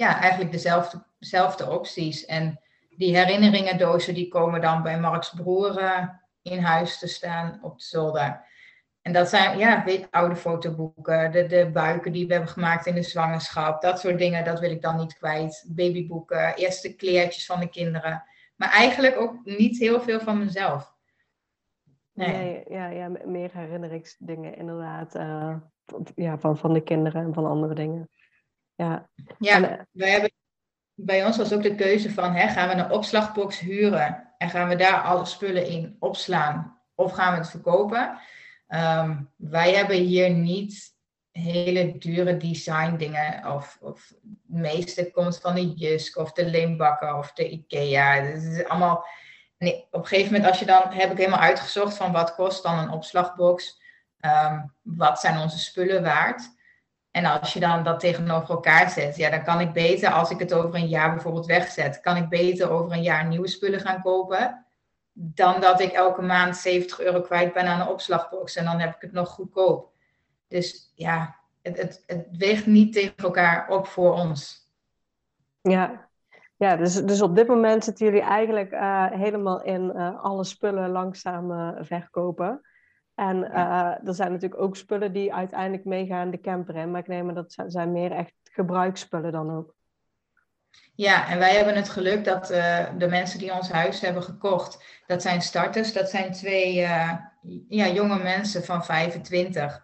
ja, eigenlijk dezelfde, dezelfde opties. En die herinneringendozen, die komen dan bij Marks broer uh, in huis te staan op de zolder. En dat zijn ja, oude fotoboeken, de, de buiken die we hebben gemaakt in de zwangerschap, dat soort dingen, dat wil ik dan niet kwijt. Babyboeken, eerste kleertjes van de kinderen. Maar eigenlijk ook niet heel veel van mezelf. Nee, nee ja, ja, meer herinneringsdingen inderdaad. Uh, ja, van, van de kinderen en van andere dingen. Ja, ja en, uh, wij hebben, bij ons was ook de keuze van, hè, gaan we een opslagbox huren en gaan we daar alle spullen in opslaan of gaan we het verkopen? Um, wij hebben hier niet hele dure design dingen. Of, of het meeste komt van de Jusk of de Leenbakker of de Ikea. Het is allemaal... Nee, op een gegeven moment als je dan... heb ik helemaal uitgezocht van wat kost dan een opslagbox. Um, wat zijn onze spullen waard? En als je dan dat tegenover elkaar zet, ja, dan kan ik beter, als ik het over een jaar bijvoorbeeld wegzet, kan ik beter over een jaar nieuwe spullen gaan kopen dan dat ik elke maand 70 euro kwijt ben aan een opslagbox en dan heb ik het nog goedkoop. Dus ja, het, het, het weegt niet tegen elkaar op voor ons. Ja, ja dus, dus op dit moment zitten jullie eigenlijk uh, helemaal in uh, alle spullen langzaam uh, verkopen. En ja. er zijn natuurlijk ook spullen die uiteindelijk meegaan de camper in, maar ik neem aan dat zijn meer echt gebruiksspullen dan ook. Ja, en wij hebben het geluk dat uh, de mensen die ons huis hebben gekocht, dat zijn starters. Dat zijn twee uh, ja, jonge mensen van 25. Um,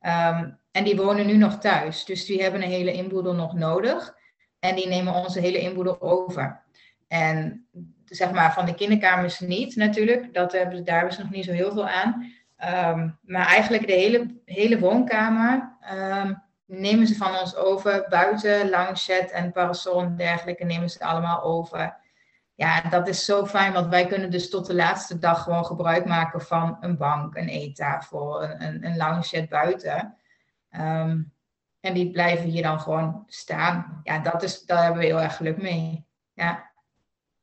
ehm, en die wonen nu nog thuis. Dus die hebben een hele inboedel nog nodig. En die nemen onze hele inboedel over. En zeg maar van de kinderkamers niet natuurlijk. Dat hebben, daar hebben ze nog niet zo heel veel aan. Um, maar eigenlijk de hele, hele woonkamer. Um, nemen ze van ons over. Buiten, lounge en parasol en dergelijke nemen ze allemaal over. Ja, dat is zo fijn, want wij kunnen dus tot de laatste dag gewoon gebruik maken van een bank, een eettafel, een, een, een buiten. Um, en die blijven hier dan gewoon staan. Ja, dat is, daar hebben we heel erg geluk mee. Ja,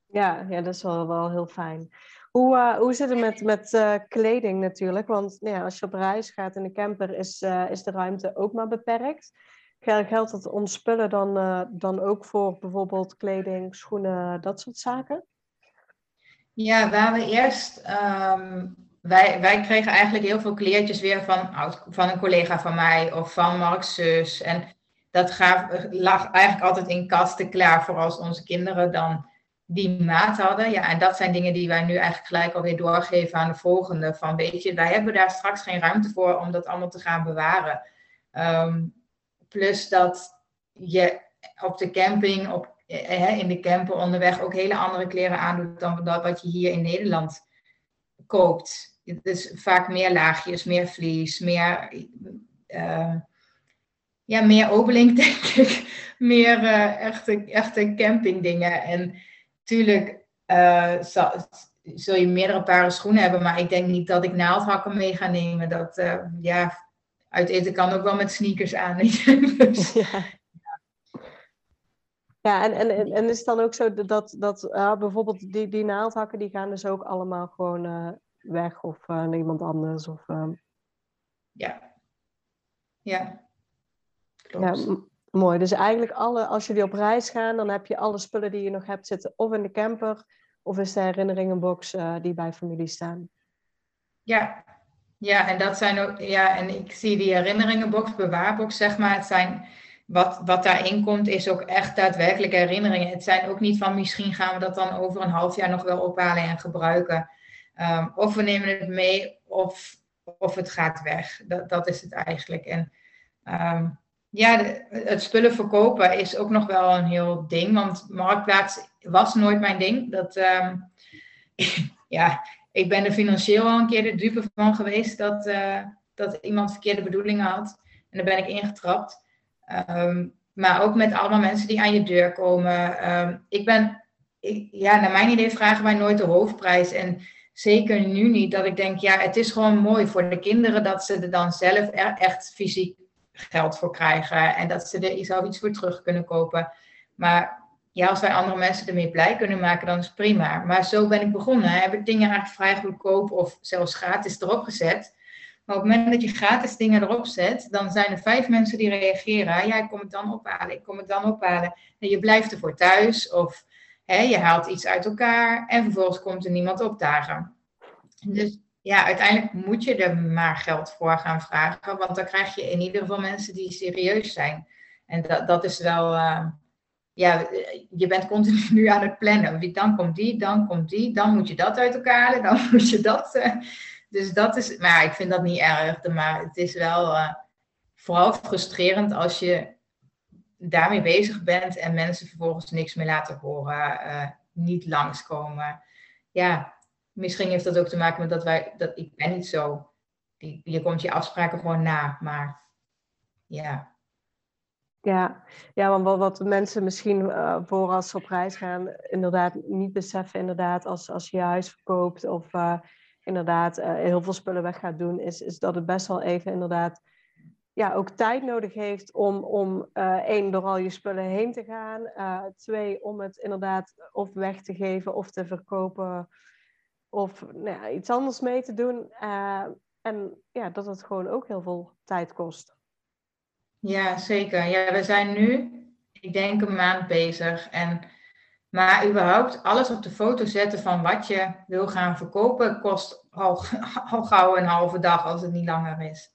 ja, ja dat is wel, wel heel fijn. Hoe, uh, zit het met, met uh, kleding natuurlijk? Want nou ja, als je op reis gaat in de camper is, uh, is de ruimte ook maar beperkt. Geldt dat om spullen dan, dan ook voor bijvoorbeeld kleding, schoenen, dat soort zaken? Ja, waar we eerst... Um, wij, wij kregen eigenlijk heel veel kleertjes weer van, van een collega van mij of van Mark's zus. En dat gaf, lag eigenlijk altijd in kasten klaar voor als onze kinderen dan die maat hadden. Ja, en dat zijn dingen die wij nu eigenlijk gelijk alweer doorgeven aan de volgende. Van weet je, wij hebben daar straks geen ruimte voor om dat allemaal te gaan bewaren. Um, plus dat je op de camping, op, eh, in de camper onderweg ook hele andere kleren aandoet dan dat wat je hier in Nederland koopt. Is vaak meer laagjes, meer vlies, meer, uh, ja, meer obelink denk ik. Meer uh, echte, echte campingdingen. En tuurlijk uh, zal, zul je meerdere paren schoenen hebben, maar ik denk niet dat ik naaldhakken mee ga nemen. Dat, uh, ja, uit eten kan ook wel met sneakers aan. dus, ja. Ja, en, en, en is het dan ook zo dat, dat uh, bijvoorbeeld die, die naaldhakken, die gaan dus ook allemaal gewoon uh, weg of uh, naar iemand anders? Of, Ja. Ja. Klopt. Ja, mooi. Dus eigenlijk alle, als jullie op reis gaan, dan heb je alle spullen die je nog hebt zitten of in de camper of is de herinneringenbox die bij familie staan. Ja. Ja, en dat zijn ook, ja, en ik zie die herinneringenbox, bewaarbox, zeg maar, het zijn wat, wat daarin komt, is ook echt daadwerkelijk herinneringen. Het zijn ook niet van misschien gaan we dat dan over een half jaar nog wel ophalen en gebruiken. Um, of we nemen het mee of, of het gaat weg. Dat, dat is het eigenlijk. En um, ja, het spullen verkopen is ook nog wel een heel ding. Want marktplaats was nooit mijn ding. Dat, um, ja, ik ben er financieel al een keer de dupe van geweest dat, uh, dat iemand verkeerde bedoelingen had. En daar ben ik ingetrapt. Um, maar ook met allemaal mensen die aan je deur komen. Um, ik ben, ik, ja, naar mijn idee vragen wij nooit de hoofdprijs. En zeker nu niet, dat ik denk, ja, het is gewoon mooi voor de kinderen dat ze er dan zelf echt fysiek geld voor krijgen. En dat ze er iets voor terug kunnen kopen. Maar ja, als wij andere mensen ermee blij kunnen maken, dan is het prima. Maar zo ben ik begonnen. Heb ik dingen eigenlijk vrij goedkoop of zelfs gratis erop gezet. Maar op het moment dat je gratis dingen erop zet, dan zijn er vijf mensen die reageren. Ja, ik kom het dan ophalen, ik kom het dan ophalen. En je blijft ervoor thuis of hè, je haalt iets uit elkaar en vervolgens komt er niemand opdagen. Dus ja, uiteindelijk moet je er maar geld voor gaan vragen, want dan krijg je in ieder geval mensen die serieus zijn. En dat, dat is wel, uh, ja, je bent continu aan het plannen. Dan komt die, dan komt die, dan moet je dat uit elkaar halen, dan moet je dat. Uh, dus dat is, maar ik vind dat niet erg. Maar het is wel uh, vooral frustrerend als je daarmee bezig bent en mensen vervolgens niks meer laten horen, niet langskomen. Ja, misschien heeft dat ook te maken met dat wij, dat ik ben niet zo. Je komt je afspraken gewoon na, maar ja. Ja, ja want wat, wat mensen misschien uh, voor als ze op reis gaan, inderdaad niet beseffen, inderdaad, als, als je je huis verkoopt of uh, inderdaad uh, heel veel spullen weg gaat doen, is, is dat het best wel even inderdaad ja, ook tijd nodig heeft om, om één, door al je spullen heen te gaan. Twee, om het inderdaad of weg te geven of te verkopen of nou ja, iets anders mee te doen. en ja, dat het gewoon ook heel veel tijd kost. Ja, zeker. Ja, we zijn nu, ik denk, een maand bezig. En maar überhaupt alles op de foto zetten van wat je wil gaan verkopen kost al, al gauw een halve dag als het niet langer is.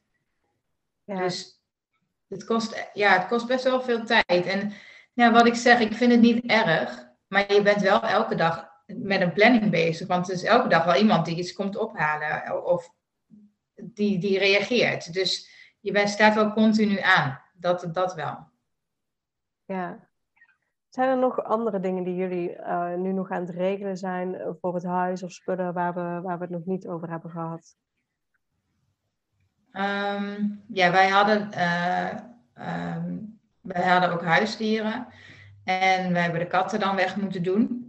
Ja. Dus het kost, ja, het kost best wel veel tijd. En ja, wat ik zeg, ik vind het niet erg, maar je bent wel elke dag met een planning bezig. Want er is elke dag wel iemand die iets komt ophalen of die, die reageert. Dus je bent, staat wel continu aan. Dat, dat wel. Ja, zijn er nog andere dingen die jullie uh, nu nog aan het regelen zijn voor het huis of spullen waar we, waar we het nog niet over hebben gehad? Um, ja, wij hadden, uh, um, wij hadden ook huisdieren. En wij hebben de katten dan weg moeten doen.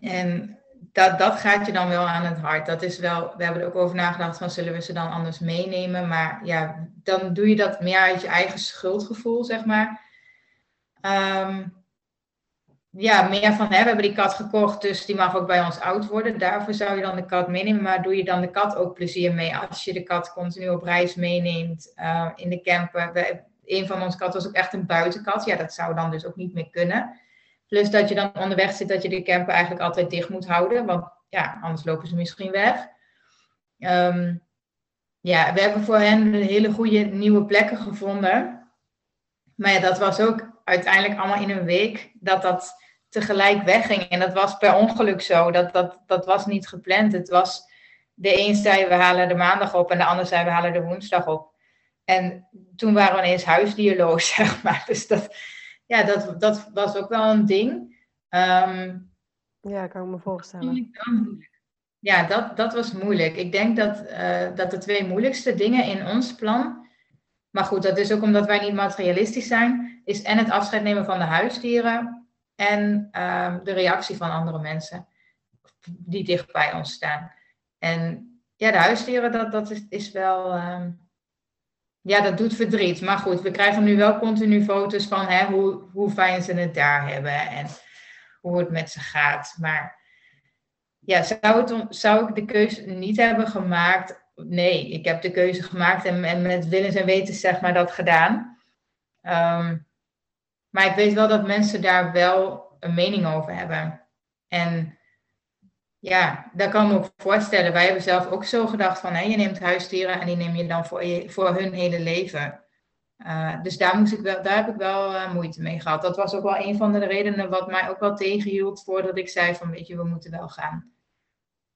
En dat, dat gaat je dan wel aan het hart. Dat is wel, we hebben er ook over nagedacht van zullen we ze dan anders meenemen. Maar ja, dan doe je dat meer uit je eigen schuldgevoel, zeg maar. Um, ja, meer van, hè, we hebben die kat gekocht, dus die mag ook bij ons oud worden. Daarvoor zou je dan de kat meenemen. Maar doe je dan de kat ook plezier mee als je de kat continu op reis meeneemt uh, in de camper? Een van onze katten was ook echt een buitenkat. Ja, dat zou dan dus ook niet meer kunnen. Plus dat je dan onderweg zit dat je de camper eigenlijk altijd dicht moet houden. Want ja, anders lopen ze misschien weg. Um, ja, we hebben voor hen hele goede nieuwe plekken gevonden. Maar ja, dat was ook uiteindelijk allemaal in een week dat dat tegelijk wegging. En dat was per ongeluk zo. Dat, dat, dat was niet gepland. Het was de een zei we halen de maandag op en de ander zei we halen de woensdag op. En toen waren we ineens huisdierloos, zeg maar. Dus dat, ja, dat, dat was ook wel een ding. Um, ja, kan ik me voorstellen. Ja, dat, dat was moeilijk. Ik denk dat, uh, dat de twee moeilijkste dingen in ons plan maar goed, dat is ook omdat wij niet materialistisch zijn, is en het afscheid nemen van de huisdieren en um, de reactie van andere mensen die dicht bij ons staan. En ja, de huisdieren, dat, dat is, is wel. Um, ja, dat doet verdriet. Maar goed, we krijgen nu wel continu foto's van hè, hoe, hoe fijn ze het daar hebben en hoe het met ze gaat. Maar ja, zou, het, zou ik de keuze niet hebben gemaakt? Nee, ik heb de keuze gemaakt en, en met willens en wetens zeg maar dat gedaan. Ehm, maar ik weet wel dat mensen daar wel een mening over hebben. En ja, daar kan ik me ook voorstellen. Wij hebben zelf ook zo gedacht van, hè, je neemt huisdieren en die neem je dan voor, je, voor hun hele leven. Uh, dus daar, moest ik wel, daar heb ik wel uh, moeite mee gehad. Dat was ook wel een van de redenen wat mij ook wel tegenhield voordat ik zei van, weet je, we moeten wel gaan.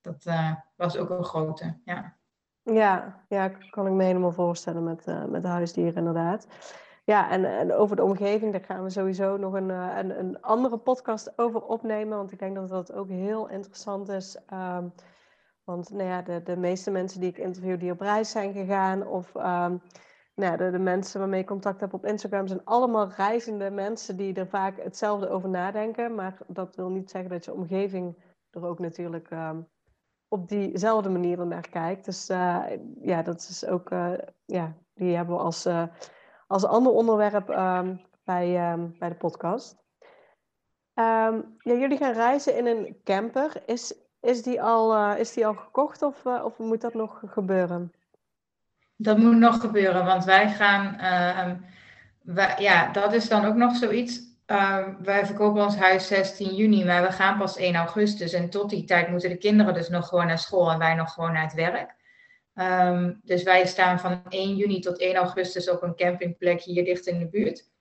Dat uh, was ook een grote, ja. Ja, ja, kan ik me helemaal voorstellen met, met huisdieren inderdaad. Ja, en, en, over de omgeving, daar gaan we sowieso nog een, eh, een, een, andere podcast over opnemen. Want ik denk dat dat ook heel interessant is. Um, want nou ja, de, de meeste mensen die ik interview die op reis zijn gegaan, of um, nou de, de, mensen waarmee ik contact heb op Instagram, zijn allemaal reizende mensen die er vaak hetzelfde over nadenken. Maar dat wil niet zeggen dat je omgeving er ook natuurlijk um, op diezelfde manier naar kijkt. Dus uh, ja, dat is ook, uh, ja, die hebben we als als ander onderwerp um, bij, um, bij de podcast. Um, ja, jullie gaan reizen in een camper. Is, is, die, al, uh, is die al gekocht of, uh, of moet dat nog gebeuren? Dat moet nog gebeuren, want wij gaan. Wij, ja, dat is dan ook nog zoiets. wij verkopen ons huis 16 juni, maar we gaan pas 1 augustus. En tot die tijd moeten de kinderen dus nog gewoon naar school en wij nog gewoon naar het werk. Um, dus wij staan van 1 juni tot 1 augustus op een campingplek hier dicht in de buurt.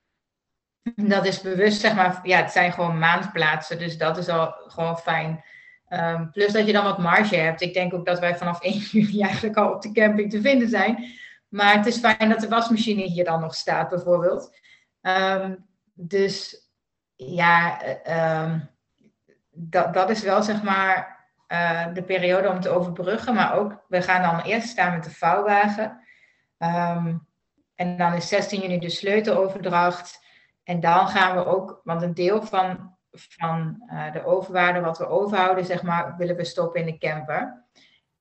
Dat is bewust, zeg maar, ja, het zijn gewoon maandplaatsen, dus dat is al gewoon fijn. Um, plus dat je dan wat marge hebt. Ik denk ook dat wij vanaf 1 juni eigenlijk al op de camping te vinden zijn. Maar het is fijn dat de wasmachine hier dan nog staat, bijvoorbeeld. Um, dus ja, uh, dat, dat is wel zeg maar uh, de periode om te overbruggen. Maar ook, we gaan dan eerst staan met de vouwwagen. Um, en dan is 16 juni de sleuteloverdracht. En dan gaan we ook, want een deel van, van uh, de overwaarde wat we overhouden, zeg maar, willen we stoppen in de camper.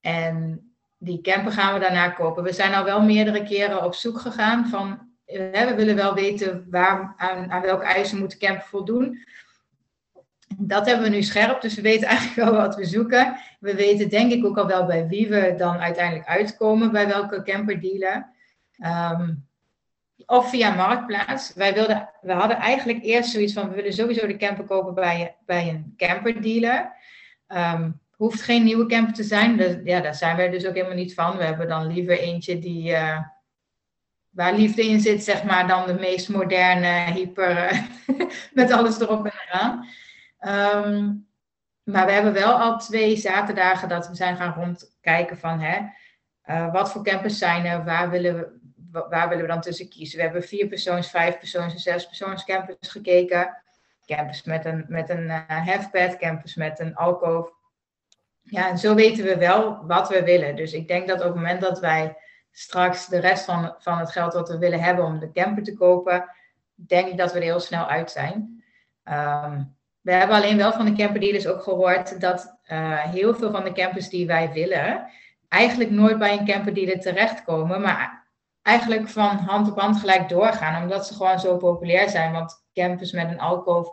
En die camper gaan we daarna kopen. We zijn al wel meerdere keren op zoek gegaan van, we willen wel weten waar, aan, welke eisen moet de camper voldoen dat hebben we nu scherp, dus we weten eigenlijk wel wat we zoeken. We weten denk ik ook al wel bij wie we dan uiteindelijk uitkomen, bij welke camperdealer. Um, of via Marktplaats. Wij wilden, we hadden eigenlijk eerst zoiets van, we willen sowieso de camper kopen bij, bij een camperdealer. Um, hoeft geen nieuwe camper te zijn, dus, ja, daar zijn wij dus ook helemaal niet van. We hebben dan liever eentje die, uh, waar liefde in zit, zeg maar, dan de meest moderne, hyper, met alles erop en eraan. Um, maar we hebben wel al twee zaterdagen dat we zijn gaan rondkijken van hè, uh, wat voor campers zijn er, waar willen, we, waar willen we dan tussen kiezen. We hebben vier persoons, vijf persoons en zes persoons campers gekeken. Campers met een, met een uh, campers met een alkoof. Ja, en zo weten we wel wat we willen. Dus ik denk dat op het moment dat wij straks de rest van, van het geld wat we willen hebben om de camper te kopen, denk ik dat we er heel snel uit zijn. Um, we hebben alleen wel van de camperdealers ook gehoord dat uh, heel veel van de campers die wij willen, eigenlijk nooit bij een camperdealer terechtkomen, maar eigenlijk van hand op hand gelijk doorgaan, omdat ze gewoon zo populair zijn. Want campers met een alkoof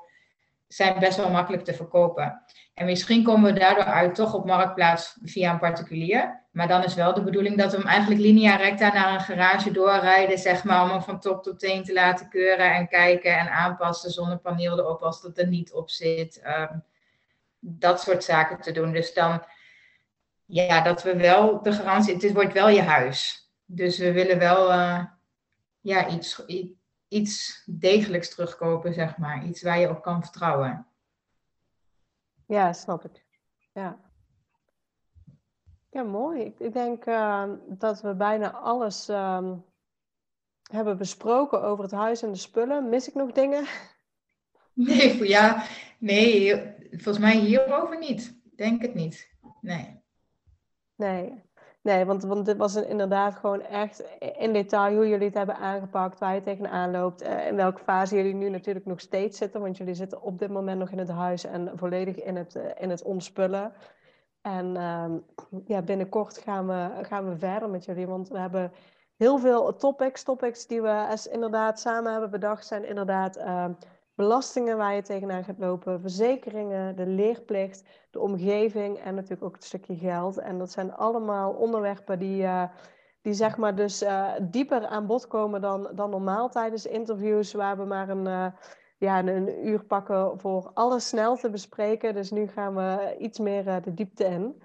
zijn best wel makkelijk te verkopen. En misschien komen we daardoor uit toch op marktplaats via een particulier. Maar dan is wel de bedoeling dat we hem eigenlijk linea recta naar een garage doorrijden, zeg maar, om hem van top tot teen te laten keuren en kijken en aanpassen, zonnepaneel erop als dat er niet op zit. Um, dat soort zaken te doen. Dus dan, ja, dat we wel de garantie, het wordt wel je huis. Dus we willen wel, uh, ja, iets, iets degelijks terugkopen, zeg maar. Iets waar je op kan vertrouwen. Ja, snap ik. Ja. Ja, mooi. Ik, ik denk uh, dat we bijna alles um, hebben besproken over het huis en de spullen. Mis ik nog dingen? Nee, ja, nee, volgens mij hierover niet. Denk het niet. Nee. Nee. Nee, want, want dit was inderdaad gewoon echt in detail hoe jullie het hebben aangepakt, waar je tegenaan loopt, uh, in welke fase jullie nu natuurlijk nog steeds zitten, want jullie zitten op dit moment nog in het huis en volledig in het, uh, in het ontspullen. En uh, ja, binnenkort gaan we, gaan we verder met jullie, want we hebben heel veel topics. Topics die we inderdaad samen hebben bedacht zijn inderdaad ehm, belastingen waar je tegenaan gaat lopen, verzekeringen, de leerplicht, de omgeving en natuurlijk ook het stukje geld. En dat zijn allemaal onderwerpen die, uh, die zeg maar dus uh, dieper aan bod komen dan, dan normaal tijdens interviews, waar we maar een, uh, ja, een, uur pakken voor alles snel te bespreken. Dus nu gaan we iets meer de diepte in.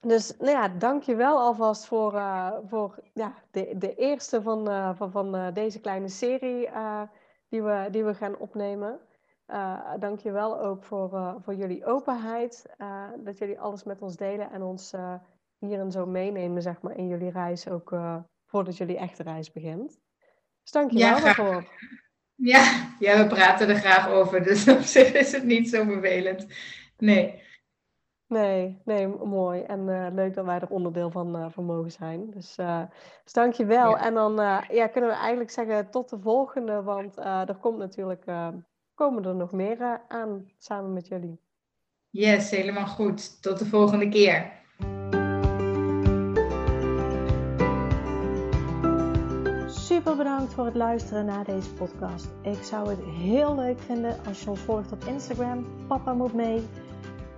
Dus nou ja, dank je wel alvast voor, voor ja, de, de eerste van, van, van deze kleine serie die we, die we gaan opnemen. Uh, Dank je wel ook voor, uh, voor jullie openheid. Uh, dat jullie alles met ons delen en ons hierin zo meenemen zeg maar, in jullie reis. Ook voordat jullie echte reis begint. Dus dank je ja, wel daarvoor. Ja, ja, we praten er graag over. Dus op zich is het niet zo vervelend. Nee. Nee, nee, mooi. En uh, leuk dat wij er onderdeel van, uh, van mogen zijn. Dus, uh, dus dank je wel. Ja. En dan ja, kunnen we eigenlijk zeggen tot de volgende, want er komt natuurlijk, komen er nog meer aan samen met jullie. Yes, helemaal goed. Tot de volgende keer. Super bedankt voor het luisteren naar deze podcast. Ik zou het heel leuk vinden als je ons volgt op Instagram. Papa moet mee.